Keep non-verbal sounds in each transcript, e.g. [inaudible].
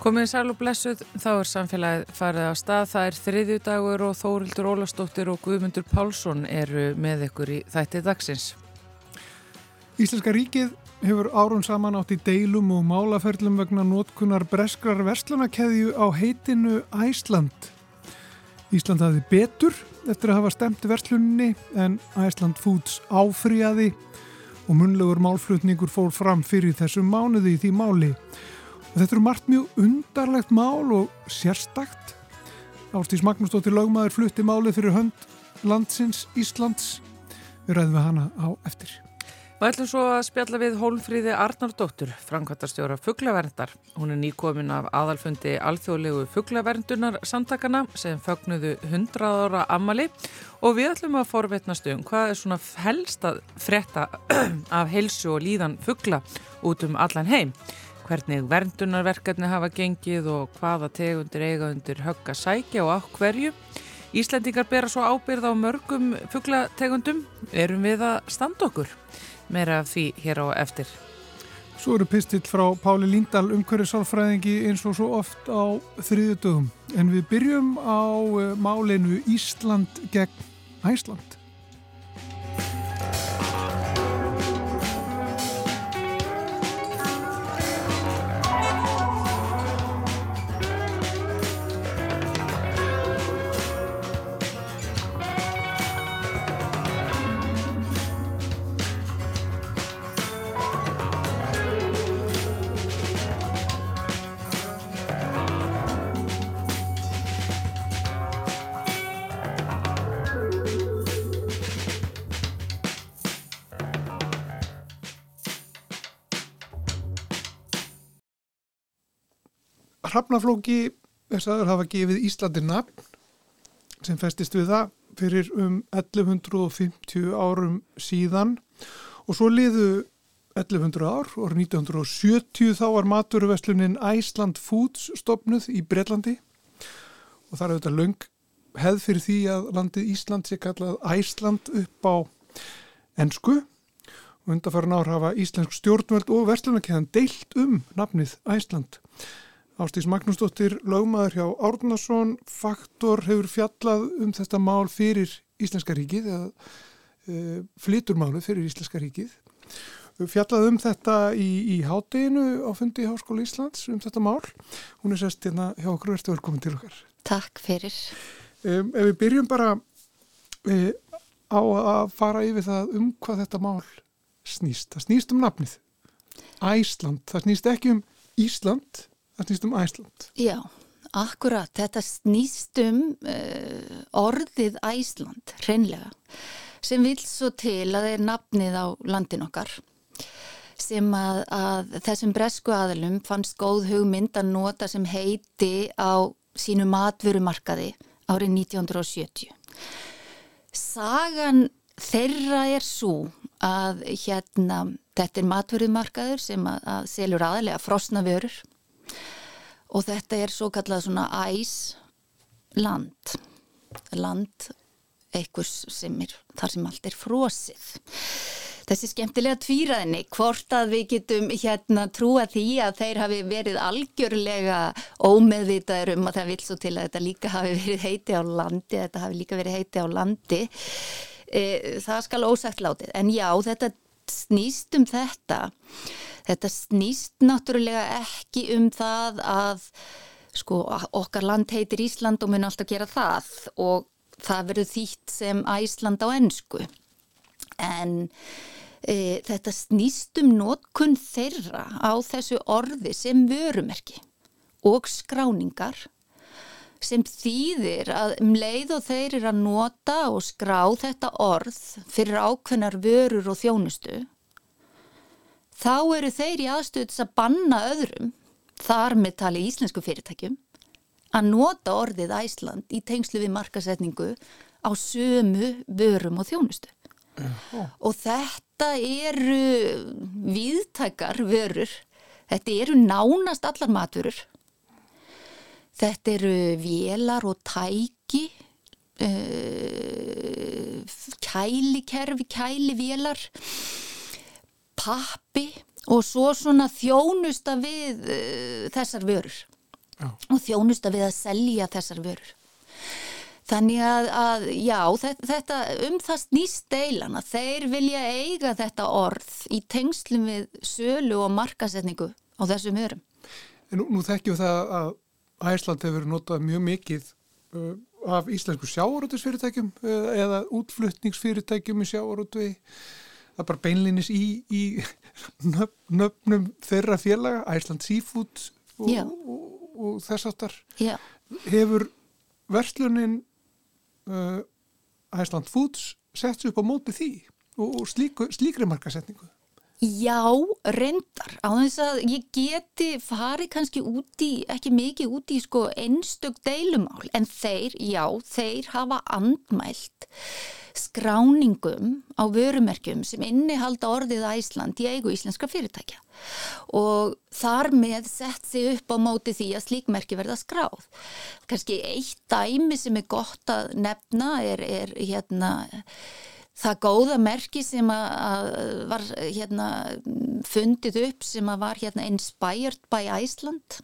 Komið sæl og blessuð, þá er samfélagið farið á stað. Það er þriðjudagur og Þórildur Ólastóttir og Guðmundur Pálsson eru með ykkur í þætti dagsins. Íslenska ríkið hefur árun saman átt í deilum og málaferlum vegna nótkunar breskrar verslunakeðju á heitinu Æsland. Ísland hafði betur eftir að hafa stemt verslunni en Æsland Foods áfriaði og munlegur málflutningur fór fram fyrir þessum mánuði í því máli. Og þetta eru margt mjög undarlegt mál og sérstakt. Ástís Magnúsdóttir Laugmaður flutti málið fyrir hönd landsins Íslands. Við ræðum við hana á eftir. Við ætlum svo að spjalla við Hólmfríði Arnardóttur, framkvæmtastjóra fugglaverndar. Hún er nýkomin af aðalfundi alþjóðlegu fugglaverndunar samtakana sem fögnuðu 100 ára ammali og við ætlum að forvetnastu um hvað er svona helst að fretta [clears throat] af heilsu og líðan fuggla út um allan heim hvernig verndunarverkarnir hafa gengið og hvaða tegundir eiga undir högga sækja og á hverju. Íslendingar bera svo ábyrð á mörgum fugglategundum. Erum við að standa okkur? Meira af því hér á eftir. Svo eru pistill frá Páli Líndal umhverju sálfræðingi eins og svo oft á þriðu dögum. En við byrjum á eh, málinu Ísland gegn Æsland. Hrafnaflóki er saður hafa gefið Íslandi nafn sem festist við það fyrir um 1150 árum síðan. Og svo liðu 1100 ár og 1970 þá var maturuveslunin Iceland Foods stopnuð í Breitlandi og það er auðvitað löng hefð fyrir því að landið Ísland sé kallað Æsland upp á ennsku og undarfæran ár hafa Íslensk stjórnveld og vestlunarkeðan deilt um nafnið Æsland Ástís Magnúsdóttir, lögmaður hjá Árnason, faktor hefur fjallað um þetta mál fyrir Íslenska ríkið, eða e, flyturmálu fyrir Íslenska ríkið. Fjallað um þetta í, í hátteginu á fundi í Háskóla Íslands um þetta mál. Hún er sest hérna hjá okkur, verður velkomin til okkar. Takk fyrir. Um, ef við byrjum bara e, á að fara yfir það um hvað þetta mál snýst. Það snýst um nafnið. Æsland, það snýst ekki um Ísland Það snýst um Æsland. Já, akkurat. Þetta snýst um uh, orðið Æsland, hreinlega, sem vil svo til að það er nafnið á landin okkar sem að, að þessum bresku aðalum fannst góð hugmynd að nota sem heiti á sínu matvörumarkaði árið 1970. Sagan þeirra er svo að hérna, þetta er matvörumarkaður sem að, að selur aðalega frosna vörur og þetta er svo kallað svona æs land land einhvers sem er þar sem allt er frosið. Þessi skemmtilega tvíraðinni hvort að við getum hérna trúa því að þeir hafi verið algjörlega ómeðvitaður um að það vil svo til að þetta líka hafi verið heiti á landi þetta hafi líka verið heiti á landi. E, það skal ósagt látið. En já þetta snýst um þetta. Þetta snýst náttúrulega ekki um það að sko okkar land heitir Ísland og mun alltaf gera það og það verður þýtt sem Æsland á ennsku en e, þetta snýst um nótkunn þeirra á þessu orði sem vörumerki og skráningar sem þýðir að um leið og þeir eru að nota og skrá þetta orð fyrir ákveðnar vörur og þjónustu þá eru þeir í aðstöðs að banna öðrum, þar með tali íslensku fyrirtækjum, að nota orðið Æsland í tengslu við markasetningu á sömu vörum og þjónustu. Uh. Og þetta eru viðtækar vörur, þetta eru nánast allar matvörur, þetta eru vélar og tæki, uh, kælikerfi, kælivélar, pappi og svo svona þjónusta við uh, þessar vörur Já. og þjónusta við að selja þessar vörur. Þannig að, að já, þetta, um það snýst deilan að þeir vilja eiga þetta orð í tengslum við sölu og markasetningu á þessum hörum. En nú, nú þekkjum það að Æsland hefur notað mjög mikið uh, af íslensku sjáorútusfyrirtækjum uh, eða útflutningsfyrirtækjum í sjáorútu það er bara beinlinis í, í nöf, nöfnum þeirra félaga, Æsland Seafood og, og, og þess aftar hefur verslunin uh, Æsland Foods sett upp á móti því og, og slíku, slíkri markasetningu Já, reyndar. Á þess að ég geti farið kannski úti, ekki mikið úti í sko einstök deilumál. En þeir, já, þeir hafa andmælt skráningum á vörumerkjum sem innihalda orðið Æsland í eigu íslenska fyrirtækja. Og þar með sett sig upp á móti því að slíkmerki verða skráð. Kannski eitt dæmi sem er gott að nefna er, er hérna það góða merki sem að var hérna, fundið upp sem að var hérna, inspired by Iceland.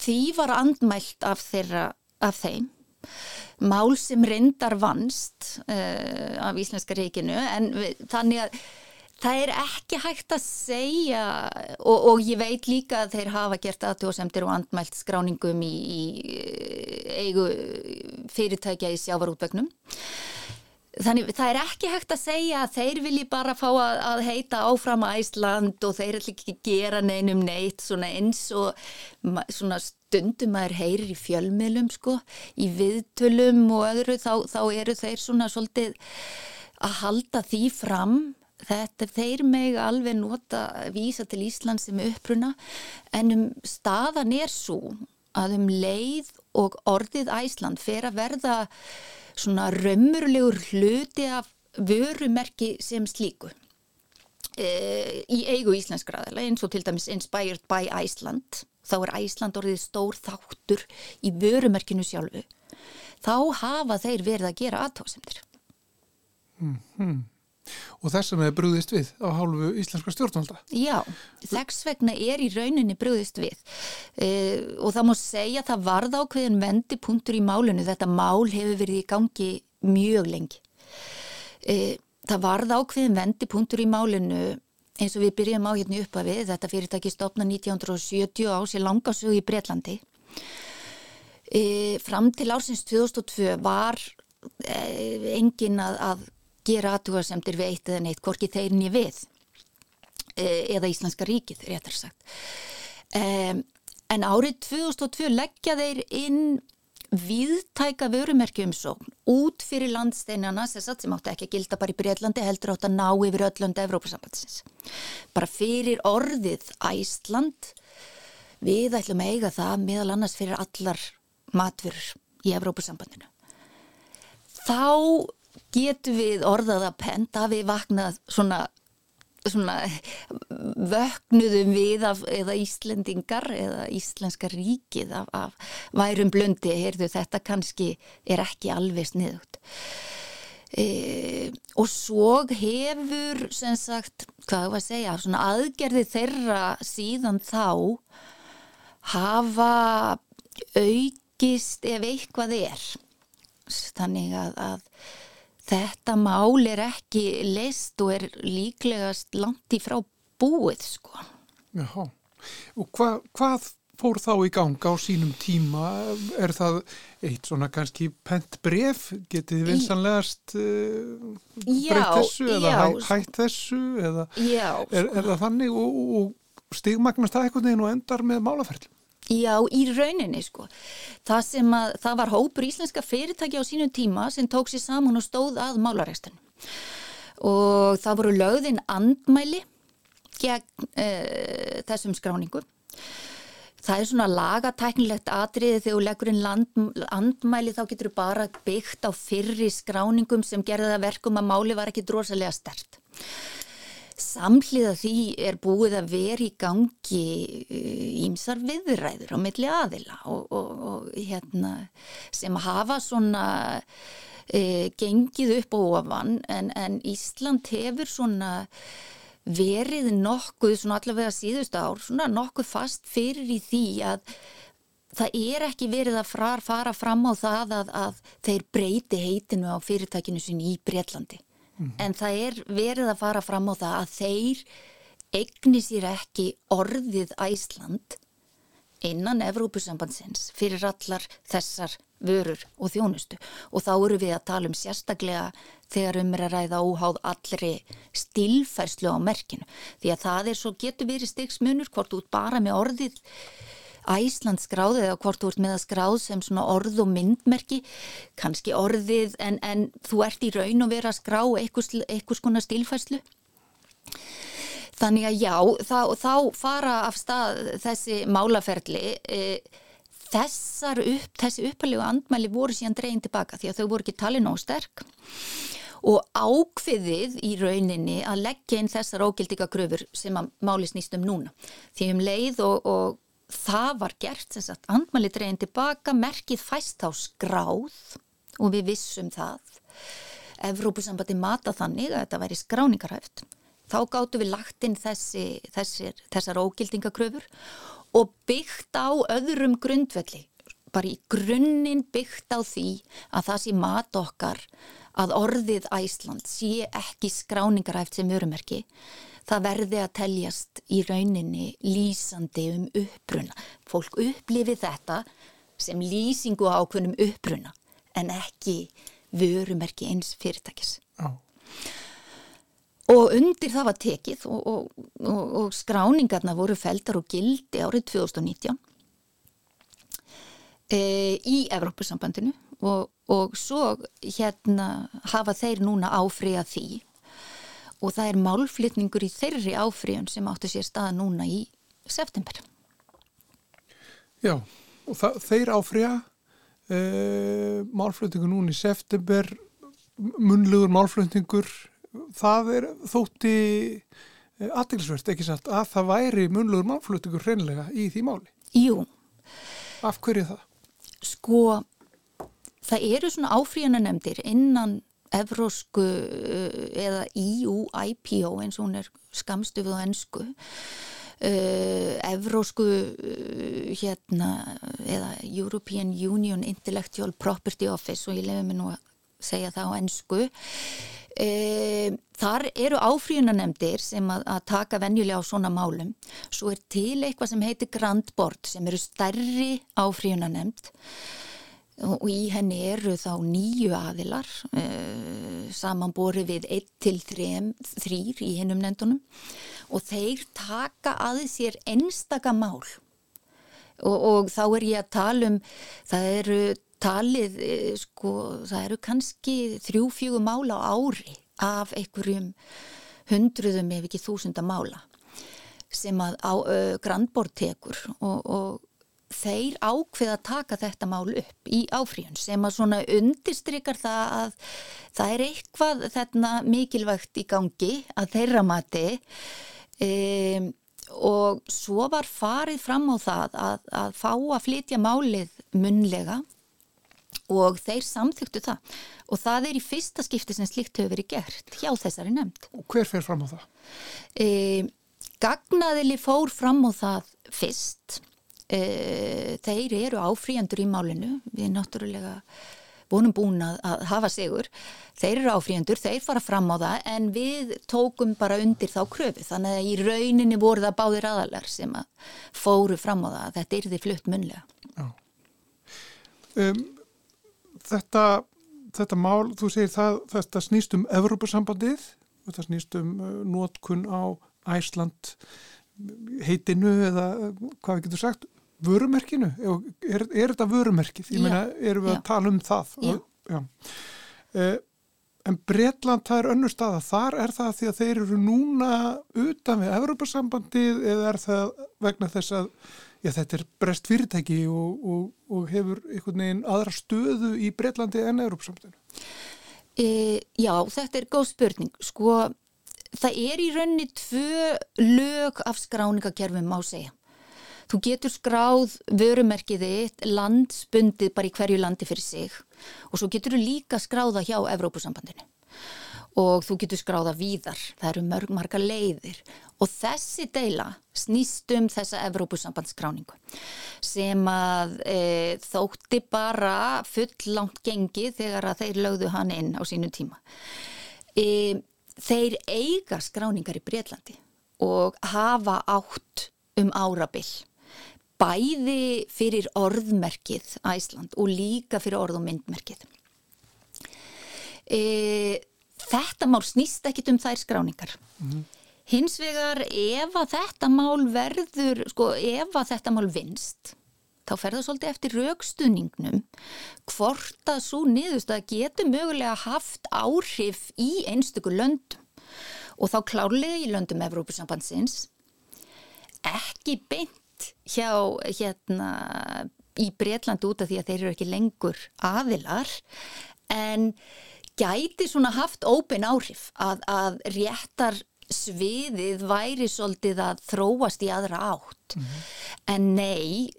Því var andmælt af, þeirra, af þeim. Mál sem reyndar vannst uh, af Íslenska reikinu en við, þannig að það er ekki hægt að segja og, og ég veit líka að þeir hafa gert aðtjóðsemtir og andmælt skráningum í, í eigu fyrirtækja í sjávarútvegnum Þannig það er ekki hægt að segja að þeir vilji bara fá að, að heita áfram að Ísland og þeir ætla ekki að gera neinum neitt svona eins og svona stundum að þeir heyrir í fjölmiðlum sko, í viðtölum og öðru þá, þá eru þeir svona svolítið að halda því fram. Þetta þeir meg alveg nota vísa til Ísland sem uppruna en um staðan er svo að um leið og orðið Æsland fer að verða svona raumurlegur hluti af vörumerki sem slíku e, í eigu íslenskraðala eins og til dæmis Inspired by Iceland þá er Æsland orðið stór þáttur í vörumerkinu sjálfu þá hafa þeir verið að gera aðtóðsendir mm -hmm. Og þess það er brúðist við á hálfu íslenska stjórnvalda? Já, þess vegna er í rauninni brúðist við uh, og það má segja að það varð ákveðin vendipunktur í málunni, þetta mál hefur verið í gangi mjög lengi. Uh, það varð ákveðin vendipunktur í málunni eins og við byrjum á hérna upp að við, þetta fyrirtæki stopna 1970 á sér langasög í Breitlandi. Uh, fram til ársins 2002 var engin að, að gera aðtúarsemtir við eitt eða neitt, hvorki þeirni við e, eða Íslenska ríkið, réttar sagt. Um, en árið 2002 leggja þeir inn viðtæka vörumerkjumsókn út fyrir landsteinana sem átti ekki að gilda bara í Breitlandi heldur átt að ná yfir öllunda Evrópasambatsins. Bara fyrir orðið Æsland við ætlum að eiga það meðal annars fyrir allar matvörur í Evrópasambandinu. Þá getum við orðað að penta við vaknað svona, svona vöknuðum við af, eða Íslendingar eða Íslenska ríkið af, af værum blöndi, heyrðu þetta kannski er ekki alveg sniðugt. E, og svo hefur sem sagt, hvað var að segja svona aðgerði þeirra síðan þá hafa aukist ef eitthvað er. Þannig að, að þetta mál er ekki leist og er líklegast langt í frá búið sko. Jáhá, og hva, hvað fór þá í ganga á sínum tíma? Er það eitt svona kannski pent bref? Getið þið vinsanlegast uh, breytt þessu eða já, hæ, hætt þessu? Eða já, er, er það þannig og, og stigmagnast það eitthvað og endar með málaferðlum? Já, í rauninni sko. Það sem að, það var hópur íslenska fyrirtæki á sínum tíma sem tók sér saman og stóð að málaregstan. Og það voru lögðinn andmæli gegn e, þessum skráningum. Það er svona lagatæknilegt atriði þegar þú leggur inn land, andmæli þá getur þú bara byggt á fyrri skráningum sem gerða það verkum að máli var ekki drosalega stert. Samhliða því er búið að vera í gangi ímsar eh, viðræður á milli aðila og, og, og hérna, sem hafa svona e, gengið upp á ofan en, en Ísland hefur svona verið nokkuð, svona allavega síðust ár, svona nokkuð fast fyrir í því að það er ekki verið að fara fram á það að, að þeir breyti heitinu á fyrirtækinu sinni í Breitlandi. Mm. En það er verið að fara fram á það að þeir eigni sér ekki orðið Æsland innan Evrópusambandsins fyrir allar þessar vörur og þjónustu og þá eru við að tala um sérstaklega þegar um er að ræða óháð allri stilfærslu á merkinu því að það er svo getur verið stigsmunur hvort út bara með orðið Æsland skráðið eða hvort þú ert með að skráð sem svona orð og myndmerki kannski orðið en, en þú ert í raun og vera að skrá eitthvað svona stilfærslu Þannig að já, þá, þá fara af stað þessi málaferli, e, upp, þessi uppalegu andmæli voru síðan dreyin tilbaka því að þau voru ekki talið nóg sterk og ákfiðið í rauninni að leggja inn þessar ógildika gröfur sem að máli snýst um núna. Því um leið og, og það var gert, þess að andmæli dreyin tilbaka, merkið fæst á skráð og við vissum það. Evrópusambandi mata þannig að þetta væri skráningarhæft. Þá gáttu við lagt inn þessi, þessir, þessar ógildingakröfur og byggt á öðrum grundvelli, bara í grunninn byggt á því að það sé mat okkar að orðið Æsland sé ekki skráningaræft sem vörumerki, það verði að teljast í rauninni lýsandi um uppbruna. Fólk upplifið þetta sem lýsingu ákveðnum uppbruna en ekki vörumerki eins fyrirtækis. Já. Og undir það var tekið og, og, og, og skráningarna voru feldar og gildi árið 2019 e, í Evrópusambandinu og svo hérna hafa þeir núna áfriða því og það er málflytningur í þeirri áfriðun sem áttu sér staða núna í september. Já, og það, þeir áfriða e, málflytningur núna í september, munlugur málflytningur það er þótti eh, aðtilsvert ekki satt að það væri munlugur mannfluttingur hreinlega í því máli. Jú. Af hverju það? Sko, það eru svona áfríðana nefndir innan evrósku eh, eða EU IPO eins og hún er skamstuð á ennsku uh, evrósku uh, hérna eða European Union Intellectual Property Office og ég lefi mig nú að segja það á ennsku E, þar eru áfríunanemdir sem að, að taka venjulega á svona málum. Svo er til eitthvað sem heitir Grand Board sem eru stærri áfríunanemd og, í henni eru þá nýju aðilar e, samanbori við 1 til 3 í hennum nefndunum. Og þeir taka að sér einstaka mál. Og, og þá er ég að tala um það eru talið, eh, sko, það eru kannski þrjú-fjögur mála á ári af einhverjum hundruðum ef ekki þúsunda mála sem að á uh, grannbord tekur. Og, og þeir ákveða að taka þetta mál upp í áfríun sem að svona undistrykar það að það er eitthvað þetta mikilvægt í gangi að þeirra mati um, og svo var farið fram á það að, að fá að flytja málið munlega og þeir samþyktu það og það er í fyrsta skipti sem slikt hefur verið gert hjá þessari nefnd. Og hver fer fram á það? E, Gagnaðili fór fram á það fyrst e, þeir eru áfríjandur í málinu. Við náttúrulega vonum búin að hafa sigur. Þeir eru áfríjandur, þeir fara fram á það en við tókum bara undir þá kröfu. Þannig að í rauninni voru það báðir aðalar sem að fóru fram á það þetta því flutt munlega um, þetta, þetta mál, þú segir það, þetta snýst um Evrópussambandið, þetta snýst um uh, nótkun á Æsland heitinu eða uh, hvað við getum sagt, vörumerkinu, er, er þetta vörumerkið? Ég meina, erum við já. að tala um það? Já. já. Uh, en Breitland, það er önnur staða, þar er það því að þeir eru núna utan við Evrópussambandið eða er það vegna þess að já, þetta er brest fyrirtæki og, og, og hefur einhvern veginn aðra stöðu í Breitlandi en Európsamtinu? E, já, þetta er góð spurning. Sko, það er í raunni tvö lög af skráningakerfum á segja. Þú getur skráð vörumerkiðið landsbundið bara í hverju landi fyrir sig og svo getur þú líka skráða hjá Evrópusambandinu. og þú getur skráða víðar, það eru mörg marga leiðir og þessi deila snýst um þessa Evrópusambandsskráningu sem að e, þótti bara full langt gengi þegar að þeir lögðu hann inn á sínu tíma. E, þeir eiga skráningar í Breitlandi og hafa átt um árabill bæði fyrir orðmerkið Æsland og líka fyrir orð og myndmerkið. E, þetta mál snýst ekkit um þær skráningar. Mm. Hins vegar ef að þetta mál verður, sko ef að þetta mál vinst, þá fer það svolítið eftir raukstuðningnum hvort að svo niðurst að getur mögulega haft áhrif í einstöku löndum og þá klárlega í löndum Evrópusambandsins ekki beint hjá hérna í Breitland út af því að þeir eru ekki lengur aðilar en gæti svona haft ópen áhrif að, að réttar sviðið væri svolítið að þróast í aðra átt mm -hmm. en nei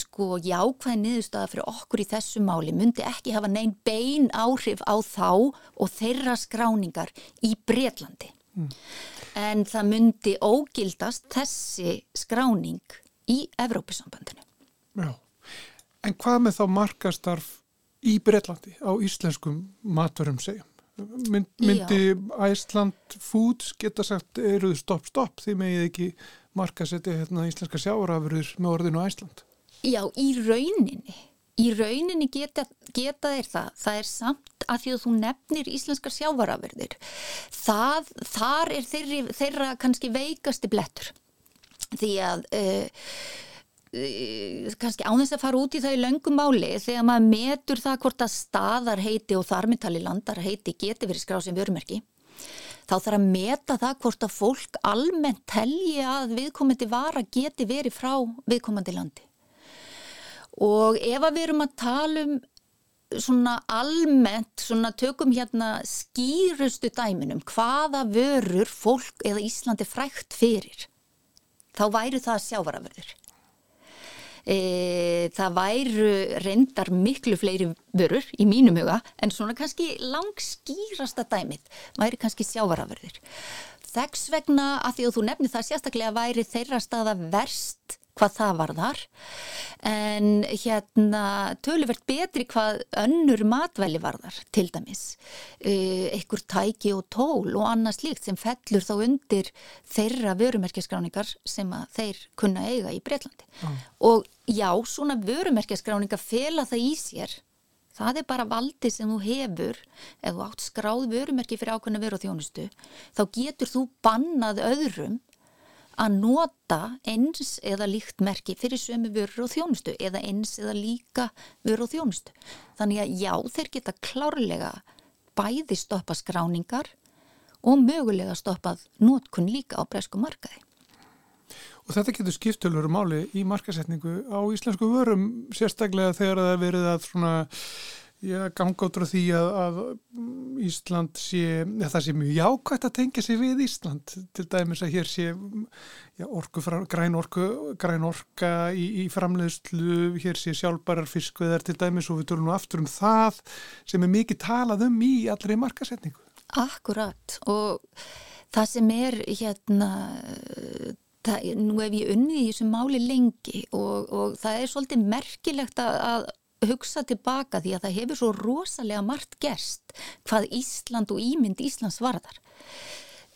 sko jákvæði niðurstaða fyrir okkur í þessu máli myndi ekki hafa neinn bein áhrif á þá og þeirra skráningar í Breitlandi mm. en það myndi ógildast þessi skráning í Evrópusambandinu Já, en hvað með þá markastarf í Breitlandi á íslenskum maturum segjum. Mynd, myndi Æsland Foods geta sagt eruðu stopp stopp því megið ekki markasetti hérna, íslenska sjáurafurur með orðinu Æsland? Já, í rauninni. Í rauninni geta, geta þeir það. Það er samt að því að þú nefnir íslenska sjávarafurðir. Það, þar er þeirri, þeirra kannski veikasti blettur. Því að... Uh, Eh, kannski ánþess að fara út í það í löngum máli þegar maður metur það hvort að staðar heiti og þarmintali landar heiti geti verið skráð sem vörumerki þá þarf að meta það hvort að fólk almennt telji að viðkomandi vara geti verið frá viðkomandi landi. Og ef að við erum að tala um svona almennt, svona tökum hérna skýrustu dæminum hvaða vörur fólk eða Íslandi frækt fyrir þá væri það sjávaraförður e, það væru reyndar miklu fleiri vörur í mínum huga en svona kannski langskýrasta dæmið væri kannski sjávaraförður. Þeggs vegna að því að þú nefnir það sérstaklega væri þeirra staða verst hvað það var þar. En hérna töluvert betri hvað önnur matvæli var þar til dæmis. Einhver tæki og tól og annað slíkt sem fellur þá undir þeirra vörumerkjaskráningar sem að þeir kunna eiga í Breitlandi ah. og já, svona vörumerkjaskráningar fela það í sér. Það er bara valdi sem þú hefur ef þú átt skráð vörumerki fyrir ákveðna veru og þjónustu þá getur þú bannað öðrum að nota eins eða líkt merki fyrir sömu vörur og þjónustu eða eins eða líka vörur og þjónustu. Þannig að já, þeir geta klárlega bæði stoppa skráningar og mögulega stoppað nótkun líka á bresku markaði. Og þetta getur skiptölur máli í markasetningu á íslensku vörum sérstaklega þegar það verið að svona ég ganga út á því að, að Ísland sé, ja, það sé mjög jákvægt að tengja sig við Ísland til dæmis að hér sé já, orku, græn, orku, græn orka í, í framleiðslu, hér sé sjálfbærar fiskveðar til dæmis og við tölum nú aftur um það sem er mikið talað um í allri markasetningu. Akkurat og það sem er hérna það, nú hef ég unnið í þessu máli lengi og, og það er svolítið merkilegt að hugsa tilbaka því að það hefur svo rosalega margt gerst hvað Ísland og ímynd Íslands varðar.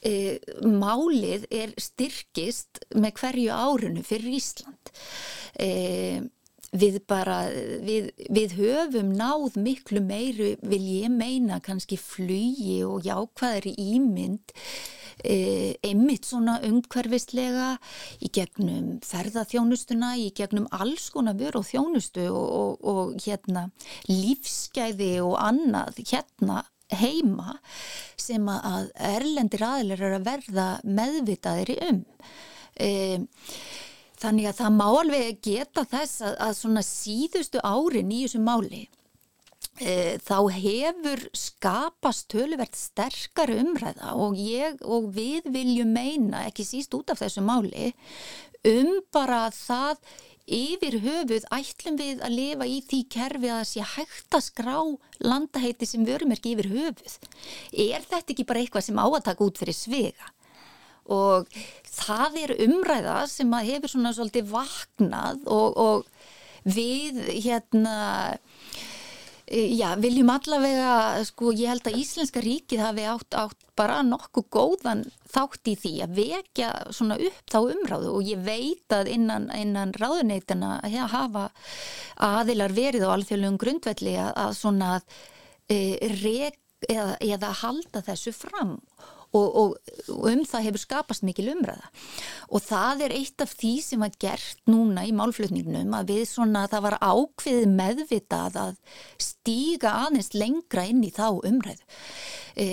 E, málið er styrkist með hverju árunu fyrir Ísland. E, við bara, við, við höfum náð miklu meiru, vil ég meina kannski flugi og jákvæðari ímynd einmitt svona umhverfislega í gegnum ferðaþjónustuna, í gegnum alls konar vör og þjónustu og, og, og hérna lífsgæði og annað hérna heima sem að erlendir aðlar er að verða meðvitaðir um. E, þannig að það má alveg geta þess að, að svona síðustu árin í þessu máli þá hefur skapast töluvert sterkar umræða og ég og við viljum meina, ekki síst út af þessu máli, um bara það yfir höfuð ætlum við að lifa í því kerfi að það sé hægt að skrá landaheiti sem vörumerki yfir höfuð. Er þetta ekki bara eitthvað sem á að taka út fyrir svega? Og það er umræða sem að hefur svona svolítið vaknað og, og við hérna já, viljum allavega, sko, ég held að Íslenska ríkið hafi átt, átt bara nokkuð góðan þátt í því að vekja svona upp þá umráðu og ég veit að innan, innan ráðuneytina ja, hafa aðilar verið á alþjóðlegum grundvelli að, að svona e, reg, eða, eða halda þessu fram. og, og, og um það hefur skapast mikil umræða. Og það er eitt af því sem var gert núna í málflutningnum að við svona það var ákveðið meðvitað að stíga aðeins lengra inn í þá umræðu. E,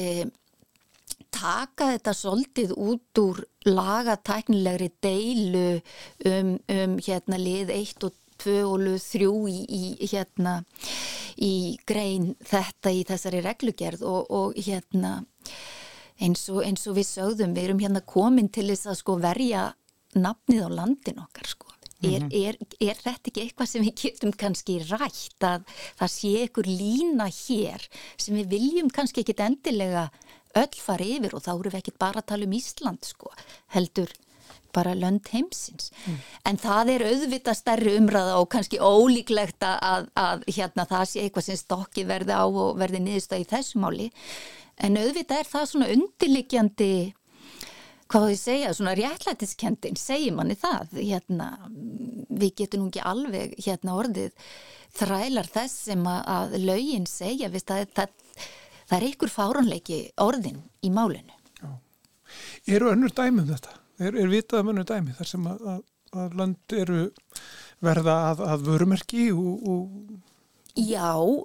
taka þetta svolítið út úr lagatæknilegri deilu um, um hérna lið 1 og 2 og lið 3 í, í hérna í grein þetta í þessari reglugerð og, og hérna eins og, eins og við sögðum, við erum hérna komin til þess að sko verja nafnið á landin okkar sko. Er, mhm. er, er þetta ekki eitthvað sem við getum kannski rætt að það sé ykkur lína hér sem við viljum kannski ekki endilega öll fara yfir og þá eru við ekki bara að tala um Ísland sko, heldur bara lönd heimsins. Mm. En það er auðvitað stærri umræða og kannski ólíklegt að, að, hérna það sé eitthvað sem stokki verði á og verði niðurstað í þessu máli en auðvitað er það svona undirlikjandi hvað þú segja, svona réttlætiskendin segir manni það hérna, við getum nú ekki alveg hérna orðið þrælar þess sem að, að lögin segja það, það, það er einhver fáranleiki orðin í málinu Já. Eru önnur dæmi um þetta? Er, er vitað um önnur dæmi þar sem að, að land eru verða að, að vörumerki og, og.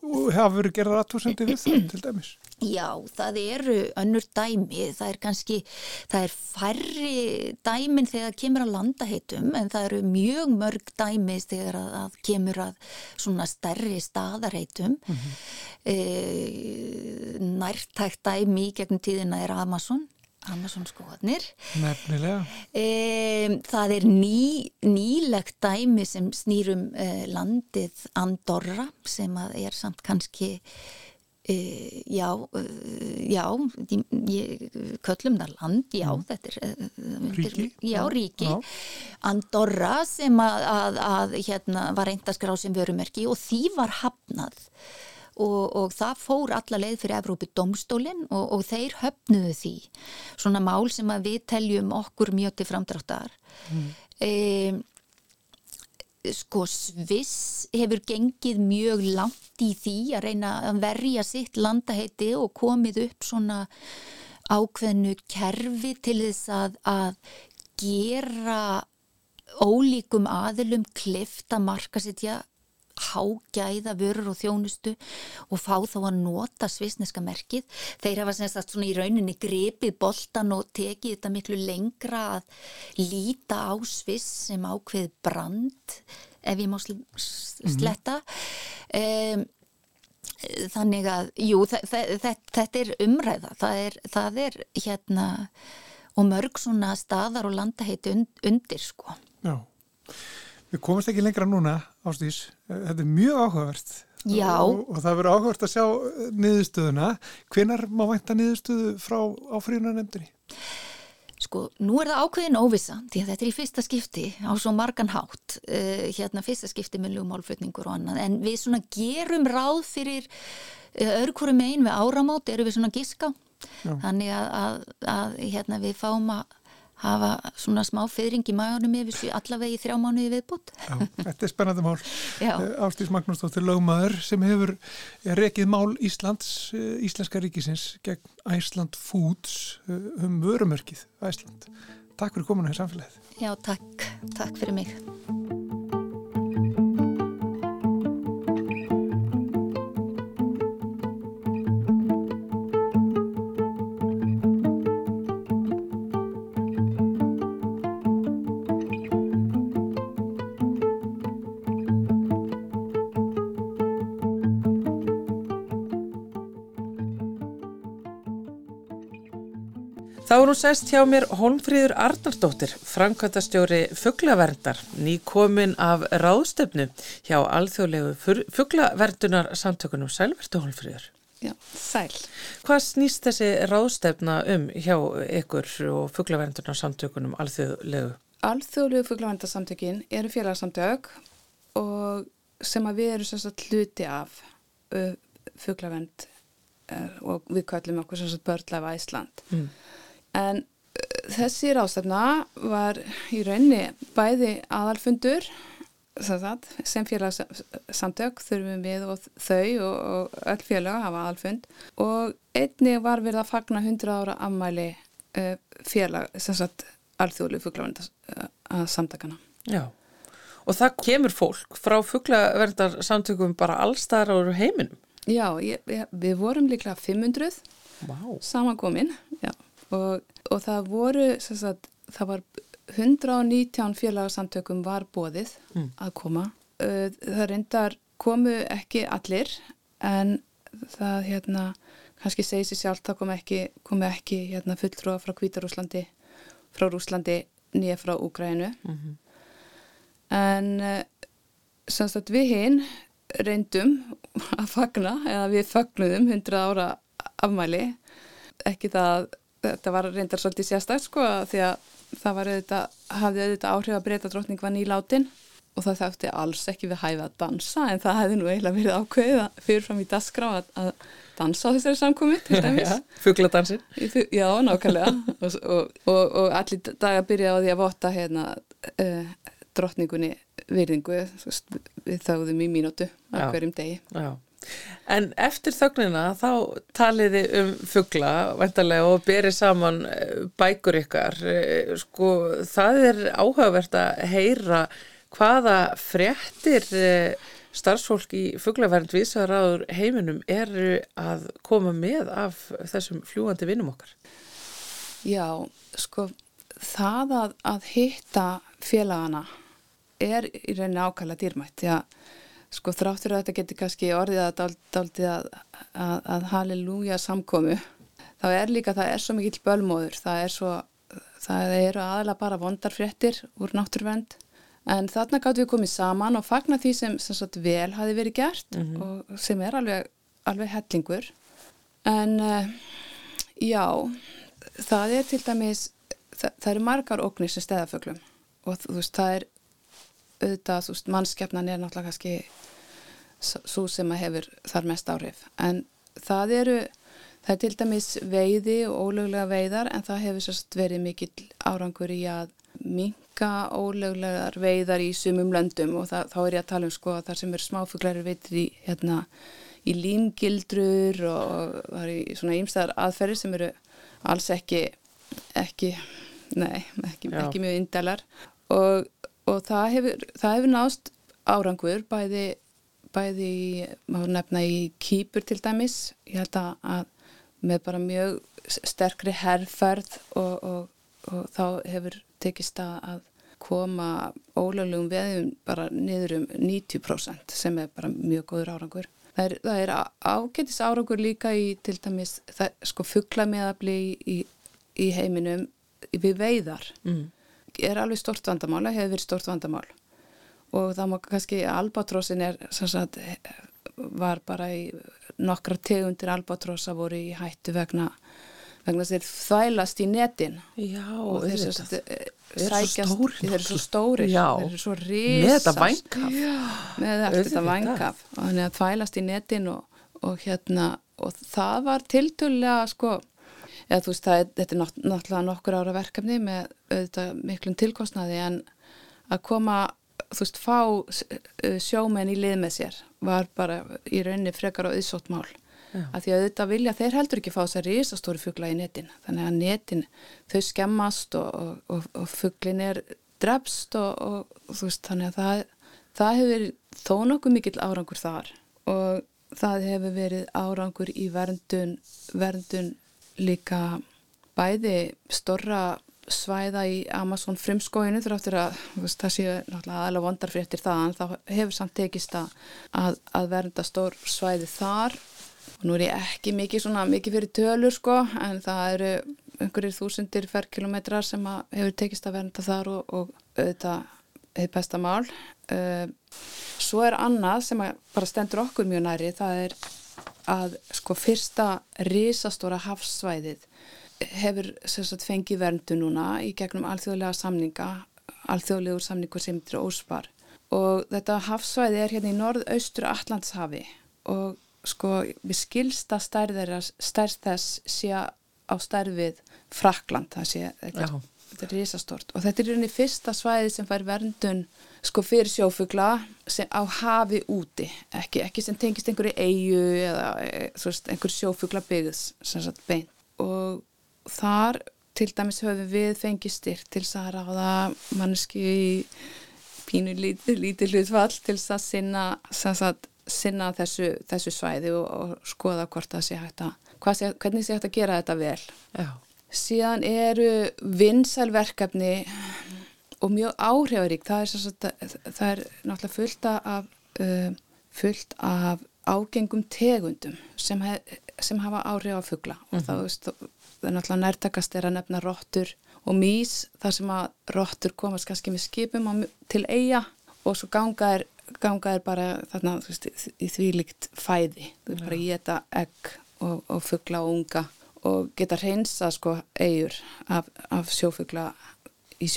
Og hafa verið gerðar aðtúrsendi við það til dæmis? Já, það eru önnur dæmi, það er kannski, það er færri dæmin þegar kemur að landaheitum en það eru mjög mörg dæmi þegar að, að kemur að svona stærri staðarheitum. Mm -hmm. e, nærtækt dæmi gegnum tíðina er Amazon Amazon skoðanir Nefnilega. E, Það er ný, nýlegt dæmi sem snýrum e, landið Andorra sem að er samt kannski e, já, e, já ég, köllum það land já, mm. þetta er Ríki. Já, ríki. Andorra sem að, að, að hérna, var reyndaskrá sem vörumerki og því var hafnað og, og það fór alla leið fyrir Evrópi domstólinn og, og þeir höfnuðu því svona mál sem að við teljum okkur mjög til framdráttar mm. e, sko Sviss hefur gengið mjög langt í því að reyna að verja sitt landaheiti og komið upp svona ákveðnu kerfi til þess að, að gera ólíkum aðilum klift að marka sittja hágæða vörur og þjónustu og fá þá að nota svisneska merkið. Þeir hafa semst að svona í rauninni grepið boltan og tekið þetta miklu lengra að líta á sviss sem ákveð brand ef ég má sletta. Mm -hmm. um, þannig að, jú, þetta er umræða. Það er, það er hérna og mörg svona staðar og landaheiti undir sko. Já. Við komumst ekki lengra núna, Ástís. Þetta er mjög áhugavert og, og það verður áhugavert að sjá eh, niðurstöðuna. Hvenar má vænta niðurstöðu frá áfríðunanemndinni? Sko, nú er það ákveðin óvisa, því að þetta er í fyrsta skipti á svo margan hátt, uh, hérna fyrsta skipti með ljúmálflutningur og annað, en við svona gerum ráð fyrir eh, örkurum einn við áramót, eru við svona giska, Já. þannig að, að, að hérna, við fáum að hafa svona smá fyrring í maðunum yfir allavegi þrjá mánuði viðbútt. Já, þetta er spennandi mál. [laughs] Eh, Ástís Magnúsdóttir lögmaður sem hefur rekið mál Íslands, eh, Íslenska ríkisins gegn Æsland Foods eh, um vörumörkið Æsland. Takk fyrir kominu í samfélagið. Já, takk. Takk fyrir mig. Hún sest hjá mér Holmfríður Arnardóttir, framkvæmtastjóri fugglaverndar, nýkomin af ráðstöfnu hjá alþjóðlegu fugglaverdunar samtökunum Sælvertu Holmfríður. Já, sæl. Hvað snýst þessi ráðstöfna um hjá ykkur og fugglaverdunar samtökunum alþjóðlegu? Alþjóðlegu fugglaverdarsamtökin eru félagsamtök og sem að við erum sérstaklega hluti af fugglavend uh, og við kallum okkur sérstaklega börnlæfa Ísland. Mm. En uh, þessi rástefna var í raunni bæði aðalfundur sem félagsamtök þurfum við og þau og, og öll félag hafa aðalfund og einni var verið að fagna 100 ára ammæli uh, félag, sem sagt alþjóðlu fugglavendarsamtakana. Já, og það kemur fólk frá fugglavendarsamtökum bara allstæðar á heiminum? Já, ég, ég, við vorum líklega 500 wow. samankomin, já og, og það voru sagt, það var 119 félagsamtökum var bóðið mm. að koma það reyndar komu ekki allir en það hérna kannski segi sér sjálf það kom ekki, komu ekki hérna, fulltrúa frá Kvítarúslandi frá Rúslandi nýja frá Úgrænu mm -hmm. en samst við hinn reyndum að fagna eða við fagnuðum 100 ára afmæli ekki það þetta var reyndar svolítið sérstak sko því að það var auðvitað, hafði auðvitað áhrif að breyta drotning var nýláttinn og það þátti alls ekki við hæfið að dansa en það hefði nú eiginlega verið ákveðið að fyrirfram í dasgrá að, að dansa á þessari samkomi til [laughs] dæmis. Já, fuggladansin. Já, nákvæmlega [laughs] og, og, og, og allir dagar byrjaði á því að vota hérna uh, drottningunni virðingu við þáðum í mínútu á hverjum degi. Já. En eftir þögnina þá taliði um fuggla vendarlega og berið saman eh, bækur ykkar. Eh, sko það er áhugavert að heyra hvaða fréttir eh, starfsfólk í fugglavernd vísaðaráður heiminum eru að koma með af þessum fljúandi vinnum okkar. Já, sko það að, að hitta félagana er í rauninni ákvæmlega dýrmætt að sko þráttur að þetta getur kannski orðið að daldið að, að, að halleluja samkomu þá er líka, það er svo mikill bölmóður. Það er svo, það eru aðalega bara vondarfréttir úr náttúruvend en þarna gáttu við komið saman og fagna því sem, sem sagt, vel hafi verið gert mm -hmm. og sem er alveg, alveg hellingur. En uh, já það er til dæmis það, það eru margar óknir sem steðaföglum og þú veist, það er auðvitað, þú veist, mannskeppnan er náttúrulega kannski svo sem að hefur þar mest áhrif. En það eru það er til dæmis veiði og ólöglega veiðar en það hefur sérst verið mikill árangur í að minka ólöglegar veiðar í sumum löndum. Og það, þá er ég að tala um sko að það sem eru smáfuglari veitir í hérna í límgildrur og það er í svona ímstæðar aðferðir sem eru alls ekki ekki, nei, ekki, ekki mjög indælar. Og, og það hefur, það hefur nást árangur bæði bæði maður nefna í kýpur til dæmis, ég held að með bara mjög sterkri herrferð og, og, og þá hefur tekist að koma ólöglegum veðum bara niður um 90% sem er bara mjög góður árangur. Það er, það er ágætis árangur líka í til dæmis það, sko fugglameðabli í, í heiminum við veiðar. Mm. Er alveg stort vandamál, það hefur verið stort vandamál. Og það má kannski albatrossin er sagt, var bara í nokkra tegundir albatrossa voru í hættu vegna vegna þeir þvælast í netin. Já, og þeir þeir eru svo stóri þeir eru svo risast með þetta vænkaf með þetta vænkaf og þannig að þvælast í netin og, og hérna og það var tiltölulega sko eða þú veist það er, þetta er náttúrulega nokkur ára verkefni með auðvitað miklum tilkostnaði en að koma þú veist, fá sjómenn í lið með sér var bara í rauninni frekar og auðsótt mál. Að því að þetta vilja, þeir heldur ekki fá að risastóri fuggla í netin. Þannig að netin, þau skemmast og, og, og, og fugglin er drefst og þú veist, þannig að það, það hefur þó nokkuð mikill árangur þar. Og það hefur verið árangur í verndun verndun líka bæði storra svæða í Amazon frimskóinu þráttur að veist, það séu náttúrulega aðalega vondar fyrir eftir það en þá hefur samt tekist að, að vernda stór svæði þar og nú er ég ekki mikið svona mikið fyrir tölur sko en það eru einhverjir þúsundir ferkilometrar sem að hefur tekist að vernda þar og, og auðvitað hefur besta mál. Uh, svo er annað sem bara stendur okkur mjög næri, það er að sko fyrsta risastóra hafsvæðið hefur sagt, fengið verndu núna í gegnum alþjóðlega samninga, alþjóðlegur samningur sem er óspar. Og þetta hafsvæði er hérna í norð-austur Allandshafi og sko við skilsta stærð þess sé á stærfið Frakland, það sé þetta, þetta er risastort og þetta er rauninni fyrsta svæði sem fær verndun sko fyrir sjófugla á hafi úti, ekki, ekki sem tengist einhverju eigu eða e, veist, einhver sjófugla byggðs og þar til dæmis höfum við fengið styrk til að ráða manneski í pínu lítið, lítið hlutfall til að sinna, sagt, sinna þessu, þessu svæði og, og skoða hvort það sé hægt að sé, hvernig sé hægt að gera þetta vel Já. síðan eru vinsælverkefni og mjög áhrifarík. Það er, sagt, það er náttúrulega fullt af uh, fullt af ágengum tegundum sem, hef, sem hafa áhrif á fuggla og mm -hmm. þá veist, það er náttúrulega nærtakast er að nefna róttur og mís þar sem að róttur komast kannski með skipum til eiga og svo ganga er, ganga er bara þarna veist, í því líkt fæði. Þú veist bara geta egg og, og fuggla og unga og geta reynsa sko eigur af, af sjófuggla í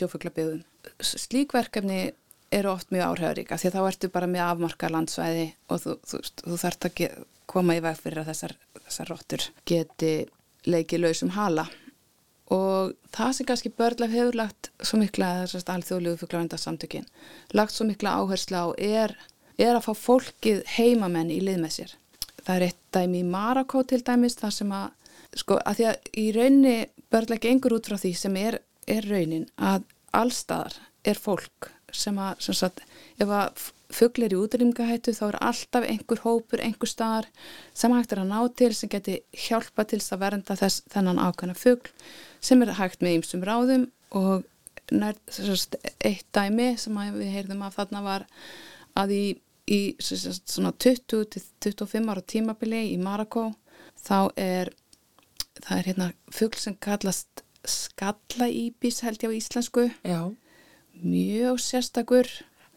sjófugglabyðun slíkverkefni eru oft mjög áhrifaríka því þá ertu bara með afmarka landsvæði og þú, þú, þú þarf að koma í veg fyrir að þessar, þessar róttur geti leikið lausum hala og það sem kannski börnlef hefur lagt svo mikla, þessast alþjóðlegu fugglavendarsamtökin, lagt svo mikla áherslu á er, er að fá fólkið heimamenn í lið með sér. Það er eitt dæmi í Marakó til dæmis þar sem að, sko, að því að í raunni börnlef gengur út frá því sem er, er raunin að allstaðar er fólk sem að, sem sagt, ef að fugglir í útrýmingahættu þá er alltaf einhver hópur, einhver staðar sem hægt er að ná til sem geti hjálpa til að vernda þess þennan ákvæmna fuggl sem er hægt með ýmsum ráðum og nær, sérst, eitt dæmi sem við heyrðum af þarna var að í, í sérst, svona 20-25 ára tímabili í Marakó þá er það er hérna fuggl sem kallast skallaýbis held ég á íslensku Já. Mjög sérstakur.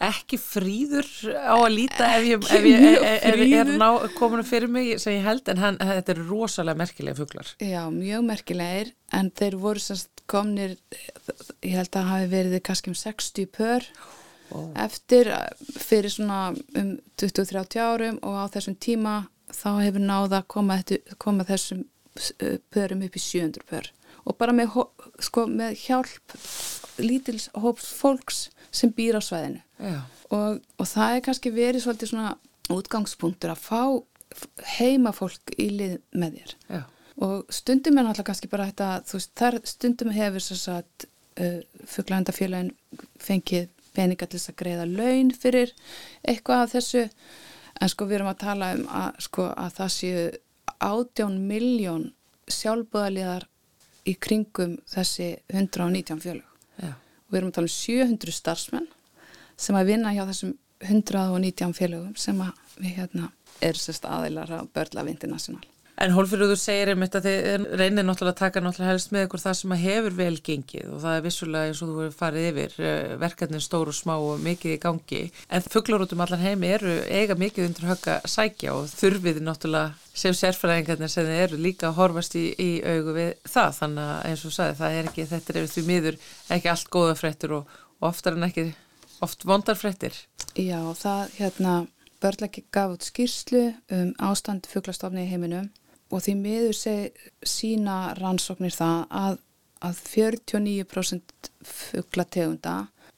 Ekki fríður á að líta ef ég, ef ég ef er ná, kominu fyrir mig sem ég held en hann, þetta er rosalega merkilega fugglar Já, mjög merkilegir en þeir voru semst komnir ég held að hafi verið kannski um 60 pör oh. eftir fyrir svona um 20-30 árum og á þessum tíma þá hefur náða að koma, koma þessum pörum upp í 700 pör. Og bara með, sko, með hjálp lítils hóps fólks sem býr á svæðinu. Og, og það er kannski verið svolítið svona útgangspunktur að fá heima fólk í lið með þér. Já. og stundum er náttúrulega kannski bara þetta, þú veist, þar stundum hefur svo að uh, fugglændafélagin fengið peninga til þess að greiða laun fyrir eitthvað af þessu. En sko við erum að tala um að, sko, að það séu átjón miljón sjálfbúðaliðar í kringum þessi 119 fjölug við erum að tala um 700 starfsmenn sem að vinna hjá þessum 119 félögum sem að við hérna er sérst aðeilar að börla við international. En Hólfyrður segir einmitt að þið reynir náttúrulega að taka náttúrulega helst með ykkur það sem að hefur vel gengið og það er vissulega eins og þú hefur farið yfir eh, verkefnin stór og smá og mikið í gangi. En fugglarútum allar heimi eru eiga mikið undir högga sækja og þurfið náttúrulega sem sérfæraðingarnir sem eru líka að horfast í, í augu við það. Þannig að eins og sagði það er ekki, þetta er því miður ekki allt góða fréttur og, og oftar en ekki oft vondar fréttir. Já það hérna börnleiki gaf út skýrslu um ástand fugglastofni í heiminum og því miður seg, sína rannsóknir það að, að 49% fugglategunda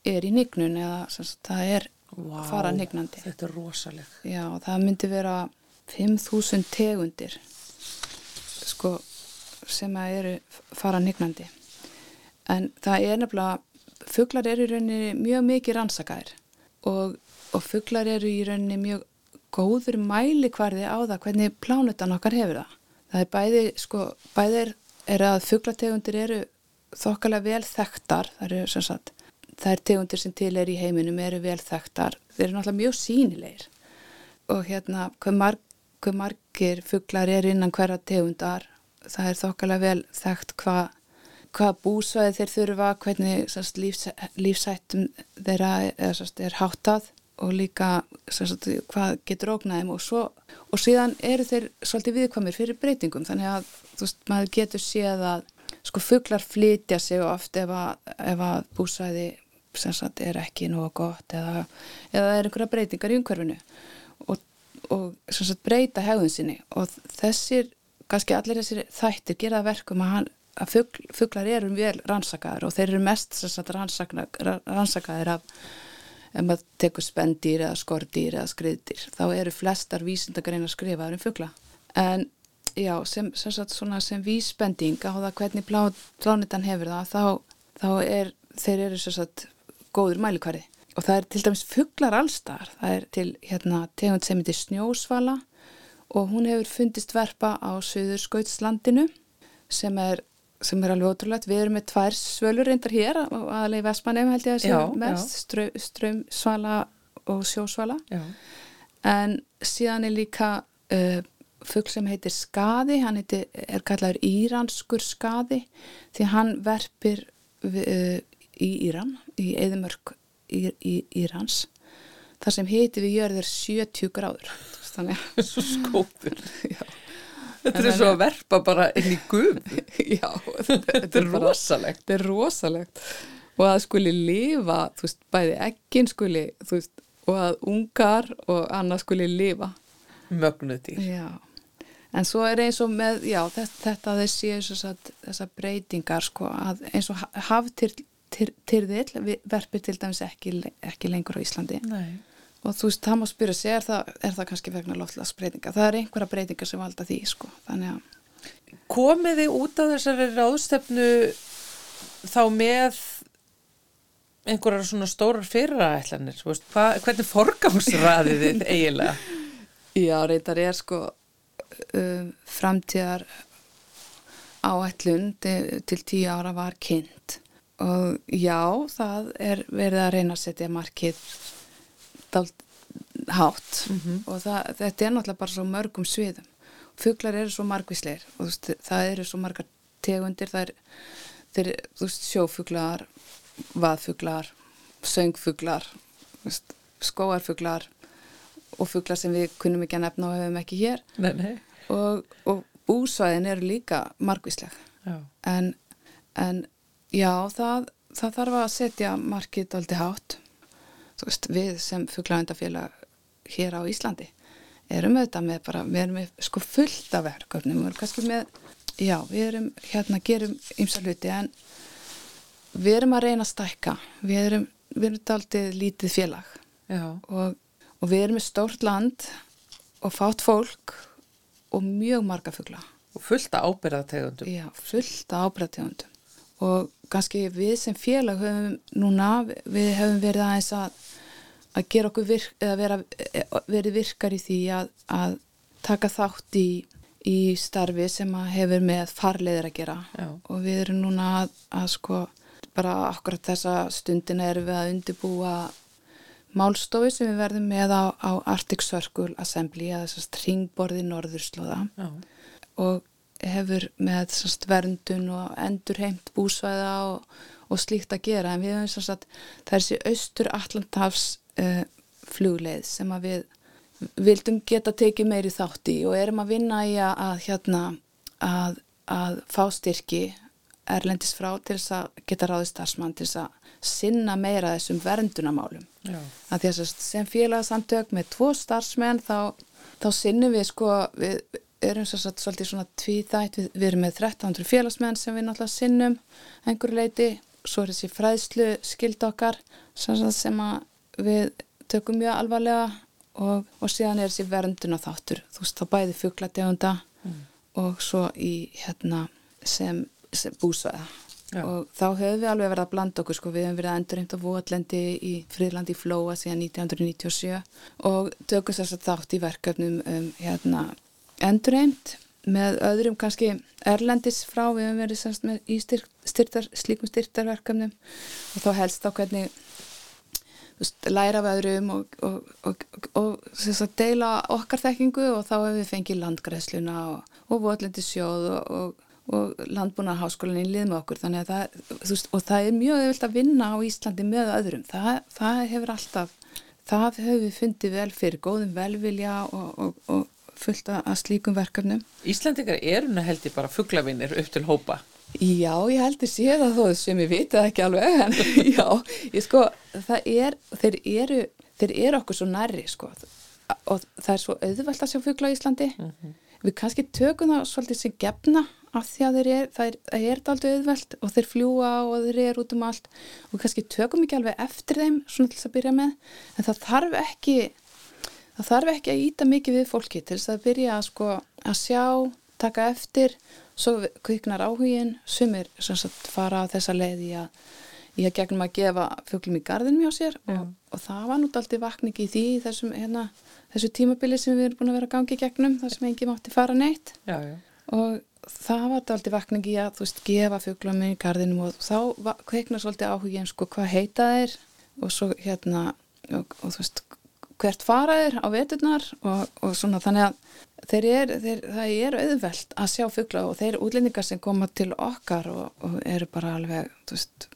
er í nignun eða sagt, það er wow, fara nignandi. Þetta er rosaleg. Já, það myndi vera 5.000 tegundir sko, sem eru fara nignandi. En það er nefnilega, fugglar eru í rauninni mjög mikið rannsakaðir og, og fugglar eru í rauninni mjög góður mælikvarði á það hvernig plánutan okkar hefur það það er bæði, sko, bæði er, að fugglategundir eru þokkalega vel þekktar, það eru sem sagt, er tegundir sem til er í heiminum eru vel þekktar, þeir eru náttúrulega mjög sínilegir og hérna hvað, marg, margir fugglar er innan hverja tegundar, það er þokkalega vel þekkt hvað hvað búsvæði þeir þurfa, hvernig lífsættum þeirra er, er háttað og líka sérst, hvað getur ógnaðum og, svo, og síðan eru þeir svolítið viðkvamir fyrir breytingum. Þannig að veist, maður getur séð að sko fugglar flytja sig oft ef að, ef að búsvæði sagt, er ekki nú gott eða, eða er einhverja breytingar í umhverfinu og, og sagt, breyta hegðun sinni. Og þessir, kannski allir þessir þættir gera verkum að, að fugl, fuglar eru vel rannsakaður og þeir eru mest sagt, rannsakaður af ef maður tekur spendýr eða skordýr eða skriðdýr þá eru flestar vísindagreina skrifaður um fugla. En já, sem, sem, sem vísbending á það hvernig plá, plánitan hefur það þá, þá er, þeir eru sagt, góður mælikværi og það er til dæmis fugglar allstar það er til hérna, tegund sem heitir snjósvala og hún hefur fundist verpa á söður skautslandinu sem er, sem er alveg ótrúlegt. Við erum með tvær svölur reyndar hér aðlega í Vestmannum held ég að séu mest strö, strömsvala og sjósvala. Já. en síðan er líka uh, fuggl sem heitir Skadi, hann heitir, er kallaður íranskur Skadi því hann verpir uh, í Íran, í eðimörk í, í Írans. Þar sem heiti við jörður 70 gráður. Þannig að [laughs] svo skópur þetta er svo að verpa bara inn í gum [laughs] já, þetta, er rosalegt. þetta er rosalegt. Og að skuli lifa, þú veist, bæði ekkin skuli, þú veist, og að ungar og annað skuli lifa. Mögnutýr já. En svo er eins og með, já, þetta, þetta þessi þessar breytingar sko, eins og hafðtyrðil verpir til dæmis ekki, ekki lengur á Íslandi. Nei. Og þú veist, það má spyrja sig, er það, er það kannski vegna loftlagsbreytinga? Það er einhverja breytingar sem valda því, sko. Þannig að... Komið þið út af þessari ráðstefnu þá með einhverjar svona stórar fyrirætlanir? Hvernig forgámsraðið þið [laughs] eiginlega? Já, reyndar er sko um, framtíðar áætlun til, til tíu ára var kynnt og já, það er verið að reyna að setja markið dalt hátt mm -hmm. og það, þetta er náttúrulega bara svo mörgum sviðum. Fuglar eru svo margvísleir og veist, það eru svo margar tegundir, það er, er veist, sjófuglar, vaðfuglar, söngfuglar, veist, skóarfuglar og fuglar sem við kunum ekki að nefna og hefum ekki hér nei, nei. Og, og búsvæðin eru líka margvísleg en, en já það, það þarf að setja markið aldrei hátt veist, við sem fuglavendafélag hér á Íslandi erum auðvitað með bara, við erum með sko fullt af verkefnum, við erum kannski með já, við erum hérna gerum ymsa hluti en við erum að reyna að stækka við erum, við erum aldrei lítið félag og og við erum með stórt land og fátt fólk og mjög marga fuggla. Og fullta ábyrðategundum. Já, fullta ábyrðategundum. Og kannski við sem félag höfum núna, við höfum verið aðeins að, að gera okkur virk, eða vera, verið virkar í því að, að taka þátt í, í starfi sem hefur með farleðir að gera. Já. Og við erum núna að, að sko, bara akkurat þessa stundin erum við að undibúa málstofi sem við verðum með á, á Arctic Circle Assembly eða þessast ringborði norðurslóða Já. og hefur með þessast verndun og endurheimt búsvæða og, og slíkt að gera en við hefum þessast þessi austur Allandhafs uh, flugleið sem að við vildum geta tekið meiri þátt í og erum að vinna í að, að hérna að, að fá styrki erlendis frá til þess að geta ráðið starfsmann til þess að sinna meira þessum verndunamálum. Að að sem félagsamtök með tvo starfsmenn þá, þá sinnum við sko, við erum svo svolítið svona tvíþætt, við, við erum með 1300 félagsmenn sem við náttúrulega sinnum einhverju leiti, svo er þessi fræðslu skild okkar sem við tökum mjög alvarlega og, og síðan er þessi vernduna þáttur, þú veist þá bæði fugglategunda mm. og svo í hérna sem, sem búsvæða. Já. og þá höfum við alveg verið að blanda okkur sko, við höfum verið að endurreimt á Votlendi í Fríðlandi í Flóa síðan 1997 og tökum þess að þátt í verkefnum um, hérna, endurreimt með öðrum kannski erlendis frá, við höfum verið semst með í styr, styrtar, slíkum styrtarverkefnum. Og þá helst á hvernig veist, læra við öðrum og, og, og, og deila okkar þekkingu og þá hefur við fengið landgræðsluna og Votlendi sjóð og í lið með okkur. Þannig að það, veist, það er mjög öðvöld að vinna á Íslandi með öðrum. Það, það hefur alltaf það hefur við fundið vel fyrir góðum velvilja og fullt að slíkum verkefnum. Íslandingar eru held ég bara fugglavinnir upp til hópa. Já, ég heldur séð að þó sem ég viti það ekki alveg en [laughs] já, ég sko, það er þeir eru, þeir eru okkur svo nærri sko. Og það er svo auðvelt að sjá fuggla í Íslandi. Mm -hmm. við kannski tökum það svolítið sem gefna af því að þeir er, það er, það er aldrei auðvelt og þeir fljúa og þeir eru út um allt. Og kannski tökum ekki alveg eftir þeim svona til þess að byrja með en það þarf ekki það þarf ekki að íta mikið við fólki til þess að byrja að sko að sjá, taka eftir svo kviknar áhugin sumir sagt, fara á þessa leið í að ég hef gegnum að gefa fjöglum í gardinum hjá sér og, og það var nút alltaf vakningi í því þessum, hérna, þessu tímabili sem við erum búin að vera gangið gegnum þar sem engi mátti fara neitt. Já, já. og það var alltaf vakningi að þú veist gefa fjöglum í gardinum og þá kviknar svolítið áhugin sko hvað heita þeir? Og svo hérna og, og þú veist hvert fara þeir á veturnar og, og svona þannig að þeir er, þeir, það er auðvelt að sjá fuggla og þeir útlendingar sem koma til okkar og, og eru bara alveg, veist,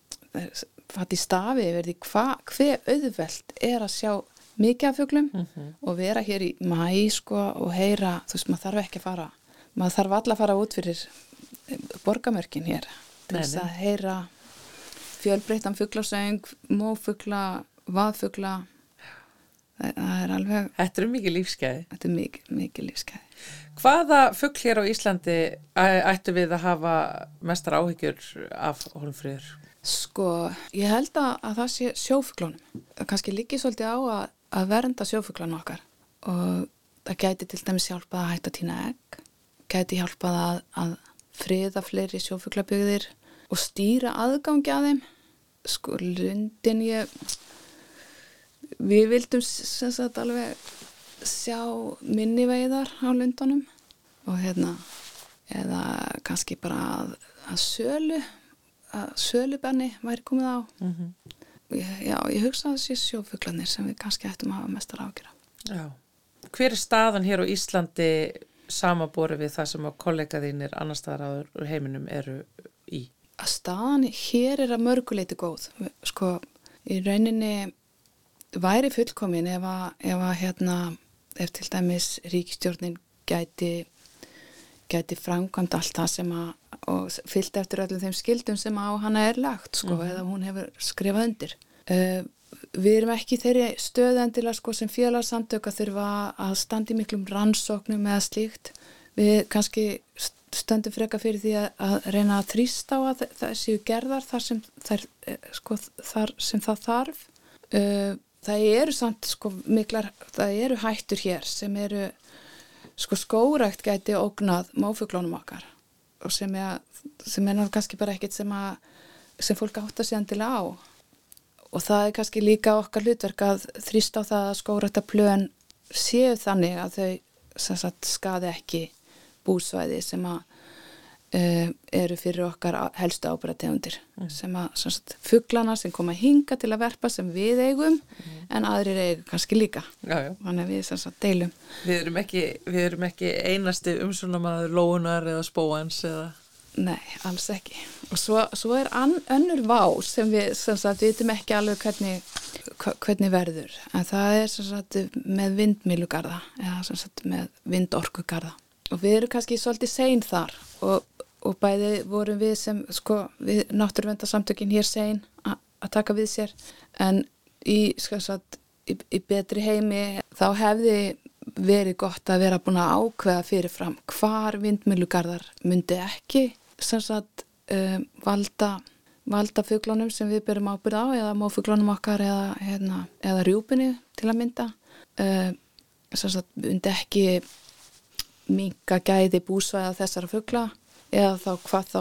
fatt í stafi yfir því hvað auðvelt er að sjá mikið af fugglum mm -hmm. og vera hér í mæ sko og heyra, þú veist, maður þarf ekki að fara, maður þarf alla að fara út fyrir eh, borgamörkin hér til þess að heyra fjölbreytan fugglasöng, mófuggla, vaðfuggla það er alveg Þetta er mikið lífskeiði Þetta er mikið, mikið lífskeiði Hvaða fuggl hér á Íslandi ættu við að hafa mestar áhyggjur af holmfrýður? Sko, ég held að, að það sé sjófugglónum kannski líki svolítið á að, að vernda sjófugglónu okkar. Og það gæti til dæmis hjálpað að hætta tína egg. Gæti hjálpað að, að friða fleiri sjófugglabygðir og stýra aðgangi að þeim. Sko, lundin ég við vildum sagt, alveg sjá minni veiðar á lundunum og hérna eða kannski bara að, að sölu að sölubenni væri komið á mm -hmm. já, ég hugsa sé sjófuglanir sem við kannski ættum að hafa mestar ágjöra Já, hver er staðan hér á Íslandi samabori við það sem að kollegaðínir annar staðar á heiminum eru í? Að staðan hér er að mörguleiti góð sko, í rauninni væri fullkomin ef að, ef að hérna, ef til dæmis ríkistjórnin gæti gæti framkvæmt allt það sem að og fyllt eftir öllum þeim skildum sem á hana er lagt sko mm -hmm. eða hún hefur skrifað undir. Uh, við erum ekki þeirri stöðendilega sko sem félagsamtök að þurfa að standi miklum rannsóknum eða slíkt. Við kannski stöndum freka fyrir því að, að reyna að þrýsta á að það séu gerðar þar sem, þar, eh, sko, þar sem það þarf. Uh, það eru samt sko miklar, það eru hættur hér sem eru sko skórækt gæti ógnað máfuglónum okkar og sem er, sem er náttúrulega kannski bara ekkit sem að sem fólk átt að segja endilega á. Og það er kannski líka okkar hlutverk að þrýst á það að skórækta plön séu þannig að þau sagt, skadi ekki búsvæði sem að Uh, eru fyrir okkar helstu ábyrgategundir mm. sem að sagt, fugglana sem koma hinga til að verpa sem við eigum mm. en aðrir eigum kannski líka. Þannig að við sagt, deilum. Við erum ekki, við erum ekki einasti umsvonamaður lóunar eða spóans eða? Nei, alls ekki. Og svo, svo er an, önnur vá sem við sagt, vitum ekki alveg hvernig, hvernig verður. En það er sagt, með vindmilugarða eða með vindorkugarða. Og við erum kannski svolítið sein þar og og bæði vorum við sem sko við náttúruvendarsamtökin hér segin að taka við sér. En í, sagt, í, í betri heimi þá hefði verið gott að vera búin að ákveða fyrirfram hvar vindmilugarðar myndi ekki sagt, um, valda valda fugglónum sem við byrjum ábyrð á eða mófugglónum okkar eða, hérna, eða rjúpinni til að mynda. Um, sagt, myndi ekki minga gæði búsvæða þessara fuggla eða þá hvað þá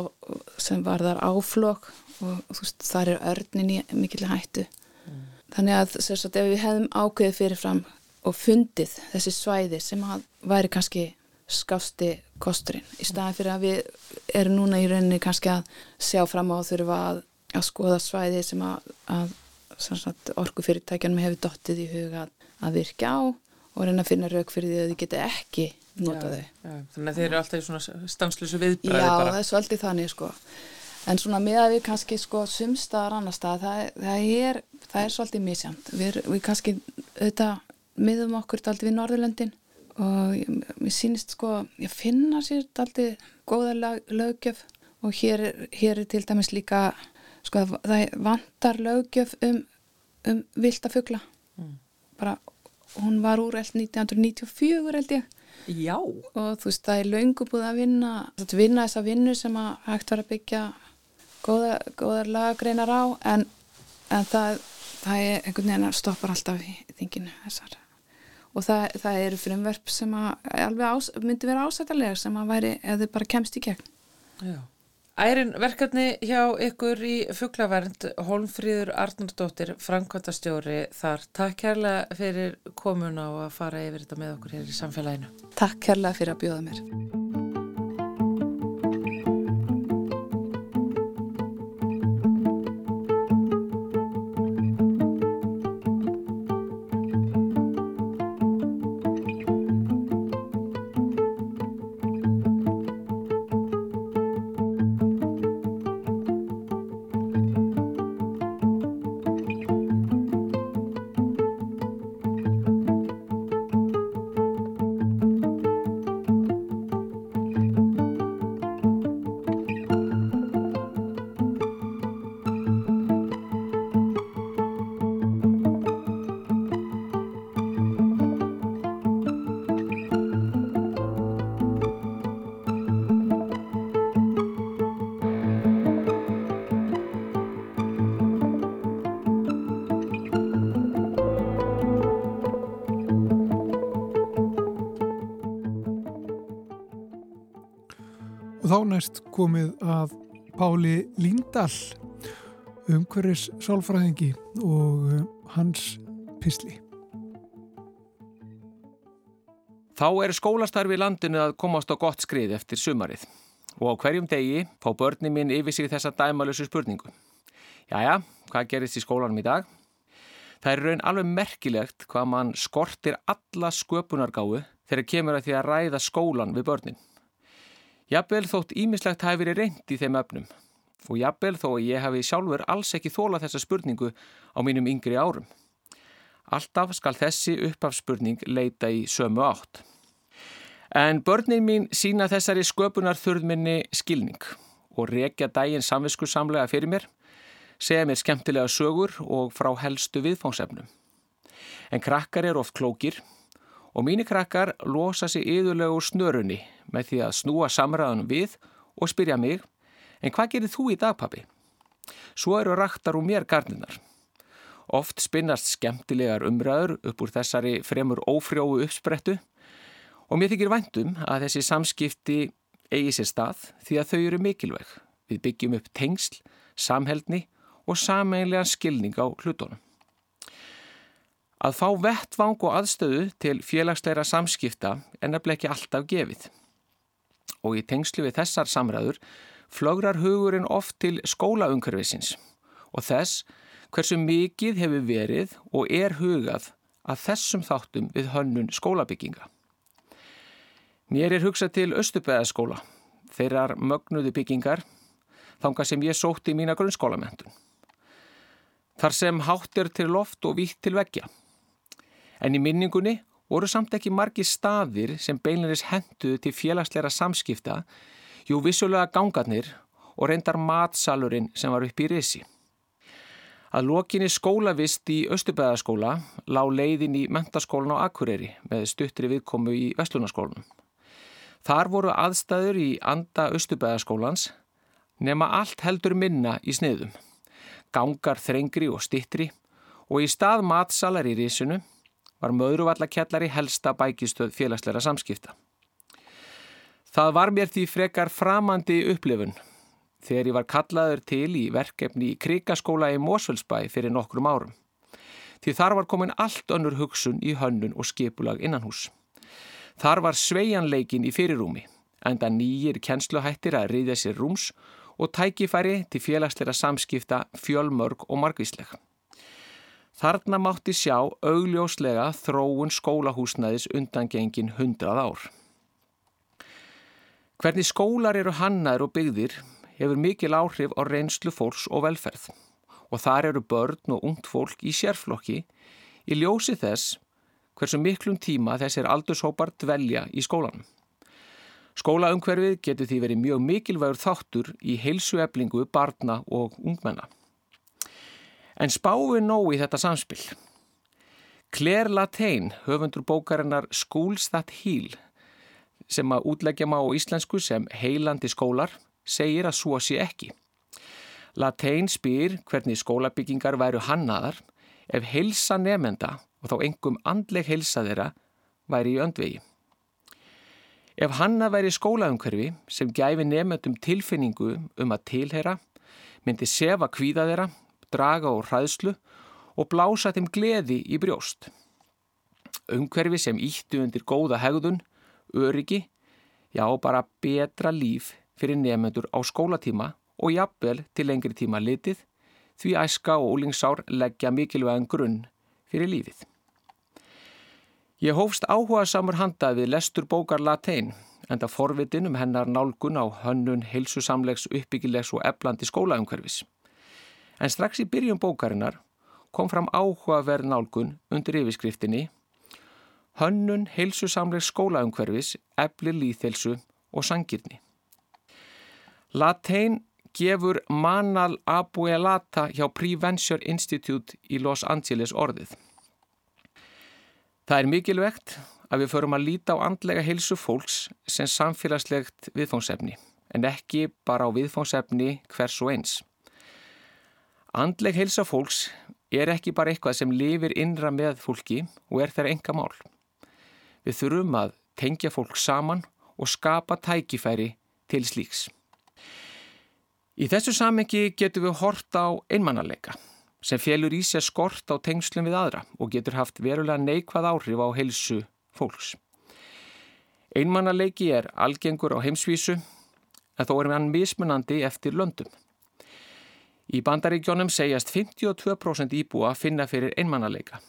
sem var þar áflokk og þú veist þar er örnin í mikilvæg hættu mm. þannig að sagt, ef við hefðum ákveðið fyrirfram og fundið þessi svæði sem væri kannski skásti kosturinn í staði fyrir að við erum núna í rauninni kannski að sjá fram á þurfa að, að skoða svæði sem að, að orgu fyrirtækjanum hefur dottið í huga að, að virka á og reyna að finna rauk fyrir því að þið geta ekki nota þau. Já, þannig að þeir eru alltaf í svona stanslösu viðbræði Já, bara. það er svolítið þannig sko. En svona með að við kannski sko sumstaðar annar stað, það, það, er, það er svolítið misjamt. Við, við kannski auðvitað miðum okkur aldrei við Norðurlöndin og mér sýnist sko, ég finna sér aldrei góða lag, löggjöf og hér, hér er til dæmis líka, sko það, vantar löggjöf um, um vilda fugla. Bara, hún var úr 1994 held ég Já. og þú veist það er löngu búið að vinna þetta vinna þessa vinnu sem að hægt var að byggja góða, góðar lagagreinar á en, en það, það er einhvern veginn að stoppar alltaf í þinginu þessar og það, það eru frumverp sem að alveg ás, myndi vera ásættalega sem að væri þið bara kemst í gegn Já. Ærin verkefni hjá ykkur í fugglavernd Holmfríður Arnardóttir, Frankvandastjóri þar. Takk kærlega fyrir komuna og að fara yfir þetta með okkur hér í samfélaginu. Takk kærlega fyrir að bjóða mér komið að Páli Líndal, umhverfis sálfræðingi og eh, hans pisli. Þá er skólastarfi í landinu að komast á gott skrið eftir sumarið og á hverjum degi fá börni mín yfir sig þessa dæmalösu spurningu. Jæja, hvað gerist í skólanum í dag? Það er raun alveg merkilegt hvað mann skortir alla sköpunargáu þegar kemur að því að ræða skólan við börnin. Jafnvel þótt ímislegt hafi verið reynd í þeim öfnum og jafnvel þó að ég hafi sjálfur alls ekki þóla þessa spurningu á mínum yngri árum. Alltaf skal þessi upphafspurning leita í sömu átt. En börnin mín sína þessari sköpunar þurðminni skilning og rekja dægin samvisku samlega fyrir mér, segja mér skemmtilega sögur og frá helstu viðfángsefnum. En krakkar er oft klókir og mínir krakkar losa sig yðurlega úr snörunni með því að snúa samræðanum við og spyrja mig, en hvað gerir þú í dag pappi? Svo eru raktar úr mér garninar. Oft spinnast skemmtilegar umræður upp úr þessari fremur ófrjóu uppsprettu og mér þykir væntum að þessi samskipti eigi sér stað því að þau eru mikilvæg. Við byggjum upp tengsl, samheldni og sameinlegan skilning á hlutunum. Að fá vettvang og aðstöðu til félagsleira samskipta er nefnilega ekki alltaf gefið. Og í tengslu við þessar samræður flögrar hugurinn oft til skólaumhverfisins og þess hversu mikið hefur verið og er hugað að þessum þáttum við hönnun skólabygginga. Mér er hugsað til Östubæðaskóla, þeirrar mögnuðu byggingar, þanga sem ég sótti í mína grunnskólamentun. Þar sem hátt er til loft og vítt til veggja. En í minningunni voru samt ekki margi staðir sem beinleris henduðu til félagsleira samskipta, jú vissulega gangarnir og reyndar matsalurinn sem var upp í risi. Að lokinni skólavist í Östubæðaskóla lá leiðin í mentaskólan á Akureyri með stuttri viðkomu í Vestlunarskólanum. Þar voru aðstæður í anda Östubæðaskólans nema allt heldur minna í sniðum. Gangar þrengri og stittri og í stað matsalar í risinu var möðruvallakjallari helsta bækistöð félagsleira samskipta. Það var mér því frekar framandi upplifun þegar ég var kallaður til í verkefni í krikaskóla í Mósfellsbæ fyrir nokkrum árum. Því þar var komin allt önnur hugsun í hönnun og skipulag innanhús. Þar var sveianleikin í fyrirrúmi, enda nýjir kennsluhættir að riðja sér rúms og tækifæri til félagsleira samskipta fjölmörg og margvísleg. Þarna mátti sjá augljóslega þróun skólahúsnaðis undangengin hundrað ár. Hvernig skólar eru hannaður og byggðir hefur mikil áhrif á reynslu fólks og velferð og þar eru börn og ungt fólk í sérflokki í ljósi þess hversu miklum tíma þessir aldurshópar dvelja í skólanum. Skólaumhverfið getur því verið mjög mikilvægur þáttur í heilsueflingu barna og ungmenna. En spáum nóg í þetta samspil. Claire Latein, höfundur bókarinnar Schools That Heal, sem að útleggja má á íslensku sem heilandi skólar, segir að svo sé ekki. Latein spyr hvernig skólabyggingar væru hannaðar ef heilsa nefenda og þá engum andleg heilsa þeirra væri í öndvegi. Ef hanna væri skólaumhverfi sem gæfi nefnendum tilfinningu um að tilhera, myndi sefa kvíða þeirra, draga og hræðslu og blása þeim gleði í brjóst. Umhverfi sem íttu undir góða hegðun, öryggi, já bara betra líf fyrir nefnendur á skólatíma og jafnvel til lengri tíma litið því æska og úlingsár leggja mikilvægan grunn fyrir lífið. Ég hófst áhuga samur handað við lestur bókar Latein en það forvitin um hennar nálgun á hönnun, heilsusamlegs, uppbyggilegs og eflandi skólaumhverfis. En strax í byrjun bókarinnar kom fram áhugaverð nálgun undir yfirskriftinni Hönnun, heilsusamlegs skólaumhverfis, efli líðhelsu og sangirni. Latein gefur Manal Abuelata hjá Prevention Institute í Los Angeles orðið. Það er mikilvægt að við förum að líta á andlega heilsu fólks sem samfélagslegt viðfóngsefni en ekki bara á viðfóngsefni hvers og eins. Andleg heilsa fólks er ekki bara eitthvað sem lifir innra með fólki og er þær enga mál. Við þurfum að tengja fólk saman og skapa tækifæri til slíks. Í þessu samengi getum við horta á einmannarleika sem félur í sér skort á tengslum við aðra og getur haft verulega neikvað áhrif á heilsu fólks. Einmannaleiki er algengur á heimsvísu en þó er hann mismunandi eftir löndum. Í bandaríkjónum segjast 52% íbúa finna fyrir einmannaleika.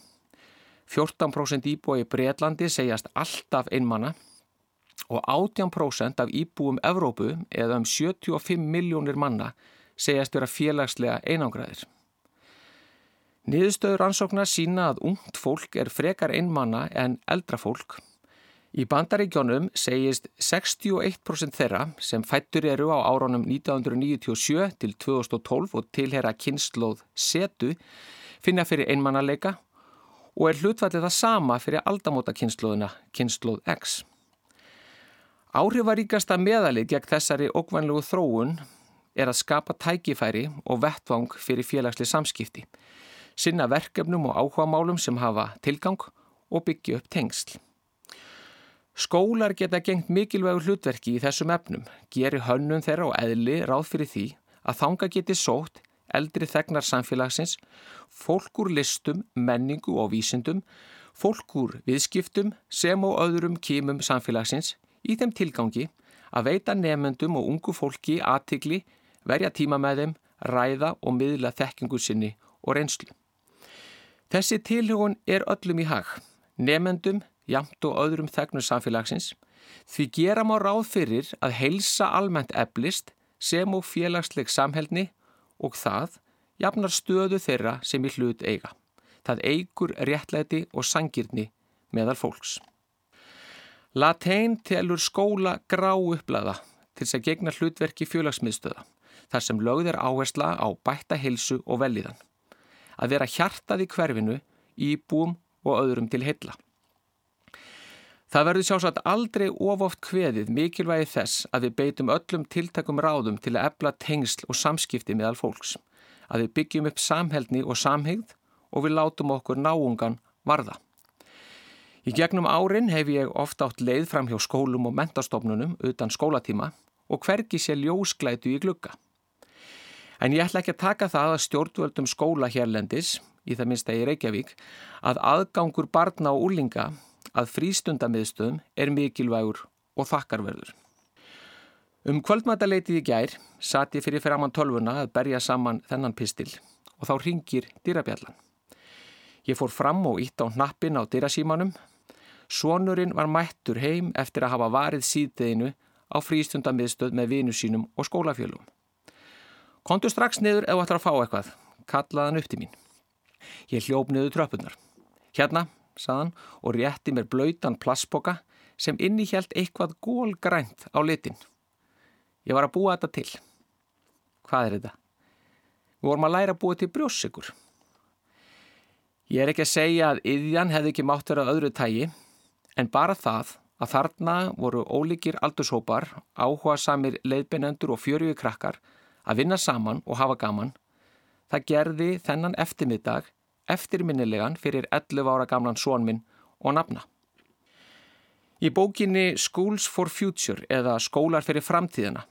14% íbúa í Breitlandi segjast alltaf einmanna og 18% af íbúum Evrópu eða um 75 miljónir manna segjast vera félagslega einangraðir. Niðurstöður ansóknar sína að ungt fólk er frekar einmanna en eldra fólk. Í bandaríkjónum segist 61% þeirra sem fættur eru á áraunum 1997 til 2012 og tilhera kynnslóð setu finna fyrir einmannaleika og er hlutfallið það sama fyrir aldamóta kynnslóðina, kynnslóð X. Áhrifaríkasta meðalið gegn þessari ókvænlegu þróun er að skapa tækifæri og vettvang fyrir félagsli samskipti sinna verkefnum og áhugamálum sem hafa tilgang og byggja upp tengsl. Skólar geta gengt mikilvægur hlutverki í þessum efnum, gerir hönnun þeirra og eðli ráð fyrir því að þanga geti sótt eldri þegnar samfélagsins, fólk úr listum, menningu og vísindum, fólk úr viðskiptum sem og öðrum kímum samfélagsins í þeim tilgangi að veita nefnendum og ungu fólki aðtigli, verja tíma með þeim, ræða og miðla þekkingu sinni og reynslu. Þessi tilhugun er öllum í hag, nefendum, jamt og öðrum þegnum samfélagsins, því gera má ráð fyrir að heilsa almennt eblist sem og félagsleg samhælni og það jafnar stöðu þeirra sem í hlut eiga. Það eigur réttlæti og sangirni meðal fólks. Latein telur skóla grá upplæða til þess að gegna hlutverki fjölagsmiðstöða, þar sem lögð er áhersla á bætta heilsu og velíðan að vera hjartað í hverfinu, íbúum og öðrum til heilla. Það verður sjálfsagt aldrei ofoft kveðið mikilvægi þess að við beitum öllum tiltakum ráðum til að ebla tengsl og samskipti meðal fólks, að við byggjum upp samhældni og samhigð og við látum okkur náungan varða. Í gegnum árin hef ég ofta átt leið fram hjá skólum og mentastofnunum utan skólatíma og hvergi sé ljósklætu í glugga. En ég ætla ekki að taka það að stjórnvöldum skóla hérlendis, í það minnst að ég Reykjavík, að aðgangur barna og úlinga að frístundamiðstöðum er mikilvægur og þakkarverður. Um kvöldmætaleitið í gær satt ég fyrir framann tölvuna að berja saman þennan pistil og þá ringir dyrabjallan. Ég fór fram og ítt á hnappin á dyrasímanum. Svonurinn var mættur heim eftir að hafa varið síðdeinu á frístundamiðstöð með vinu sínum og skólafjölum. Kontu strax niður ef þú ætlar að fá eitthvað, kallaðan upp til mín. Ég hljóp niður tröpunar. Hérna, saðan, og rétti mér blöytan plassboka sem innihjælt eitthvað gólgrænt á litin. Ég var að búa þetta til. Hvað er þetta? Við vorum að læra að búa til brjóssikur. Ég er ekki að segja að yðjan hefði ekki mátt verið öðru tægi, en bara það að þarna voru ólíkir aldurshópar, áhuga samir leiðbeinendur og fjörjögu krakkar að vinna saman og hafa gaman, það gerði þennan eftirmiddag eftirminnilegan fyrir 11 ára gamlan sónminn og nafna. Í bókinni Schools for Future eða Skólar fyrir framtíðina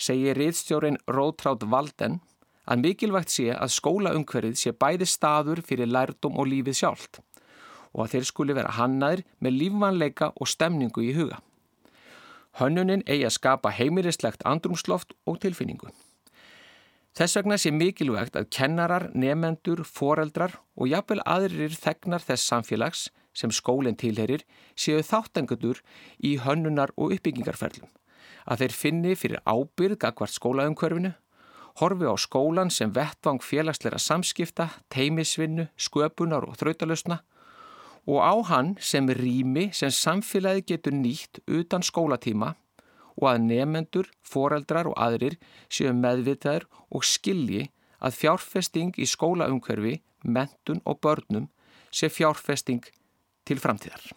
segir riðstjórin Rótrátt Valden að mikilvægt sé að skólaumhverfið sé bæði staður fyrir lærdom og lífið sjálft og að þeir skuli vera hannaðir með lífvanleika og stemningu í huga. Hönnunin eigi að skapa heimirislegt andrumsloft og tilfinningu. Þess vegna sé mikilvægt að kennarar, nefendur, foreldrar og jafnvel aðrir þegnar þess samfélags sem skólinn tilherir séu þáttangutur í hönnunar og uppbyggingarferlum. Að þeir finni fyrir ábyrg akkvart skólaumhverfinu horfi á skólan sem vettvang félagsleira samskipta, teimisvinnu, sköpunar og þrautalösna og á hann sem rými sem samfélagi getur nýtt utan skólatíma og að nefendur, foreldrar og aðrir séu meðvitaður og skilji að fjárfesting í skólaumhverfi, mentun og börnum sé fjárfesting til framtíðar.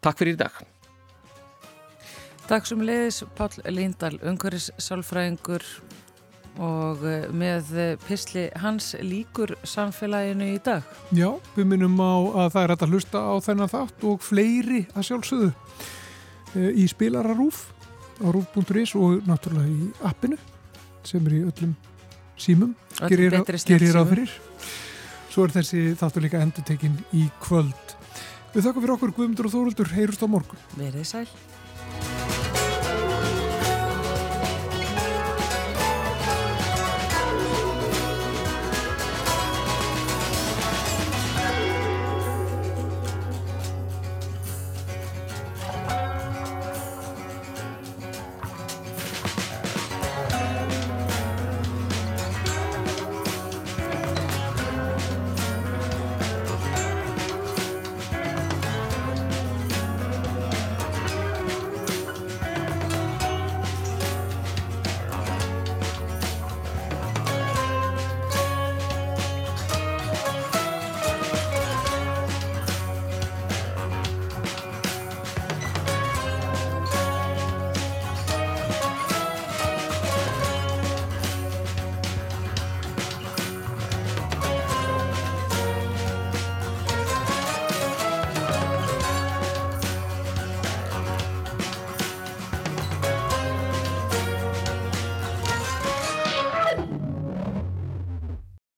Takk fyrir í dag. Takk sem leiðis Pál Líndal, umhverfis sálfræðingur og eh, með eh, pisli hans líkur samfélaginu í dag. Já, við minnum á að það er að hlusta á þennan þátt og fleiri að sjálfsögðu í spilararúf á rúf.is og náttúrulega í appinu sem er í öllum símum. Gerir, gerir á fyrir. Svo er þessi þáttu líka endur tekin í kvöld. Við þakka fyrir okkur Guðmundur og Þóruldur, heyrust á morgun. Verðið sæl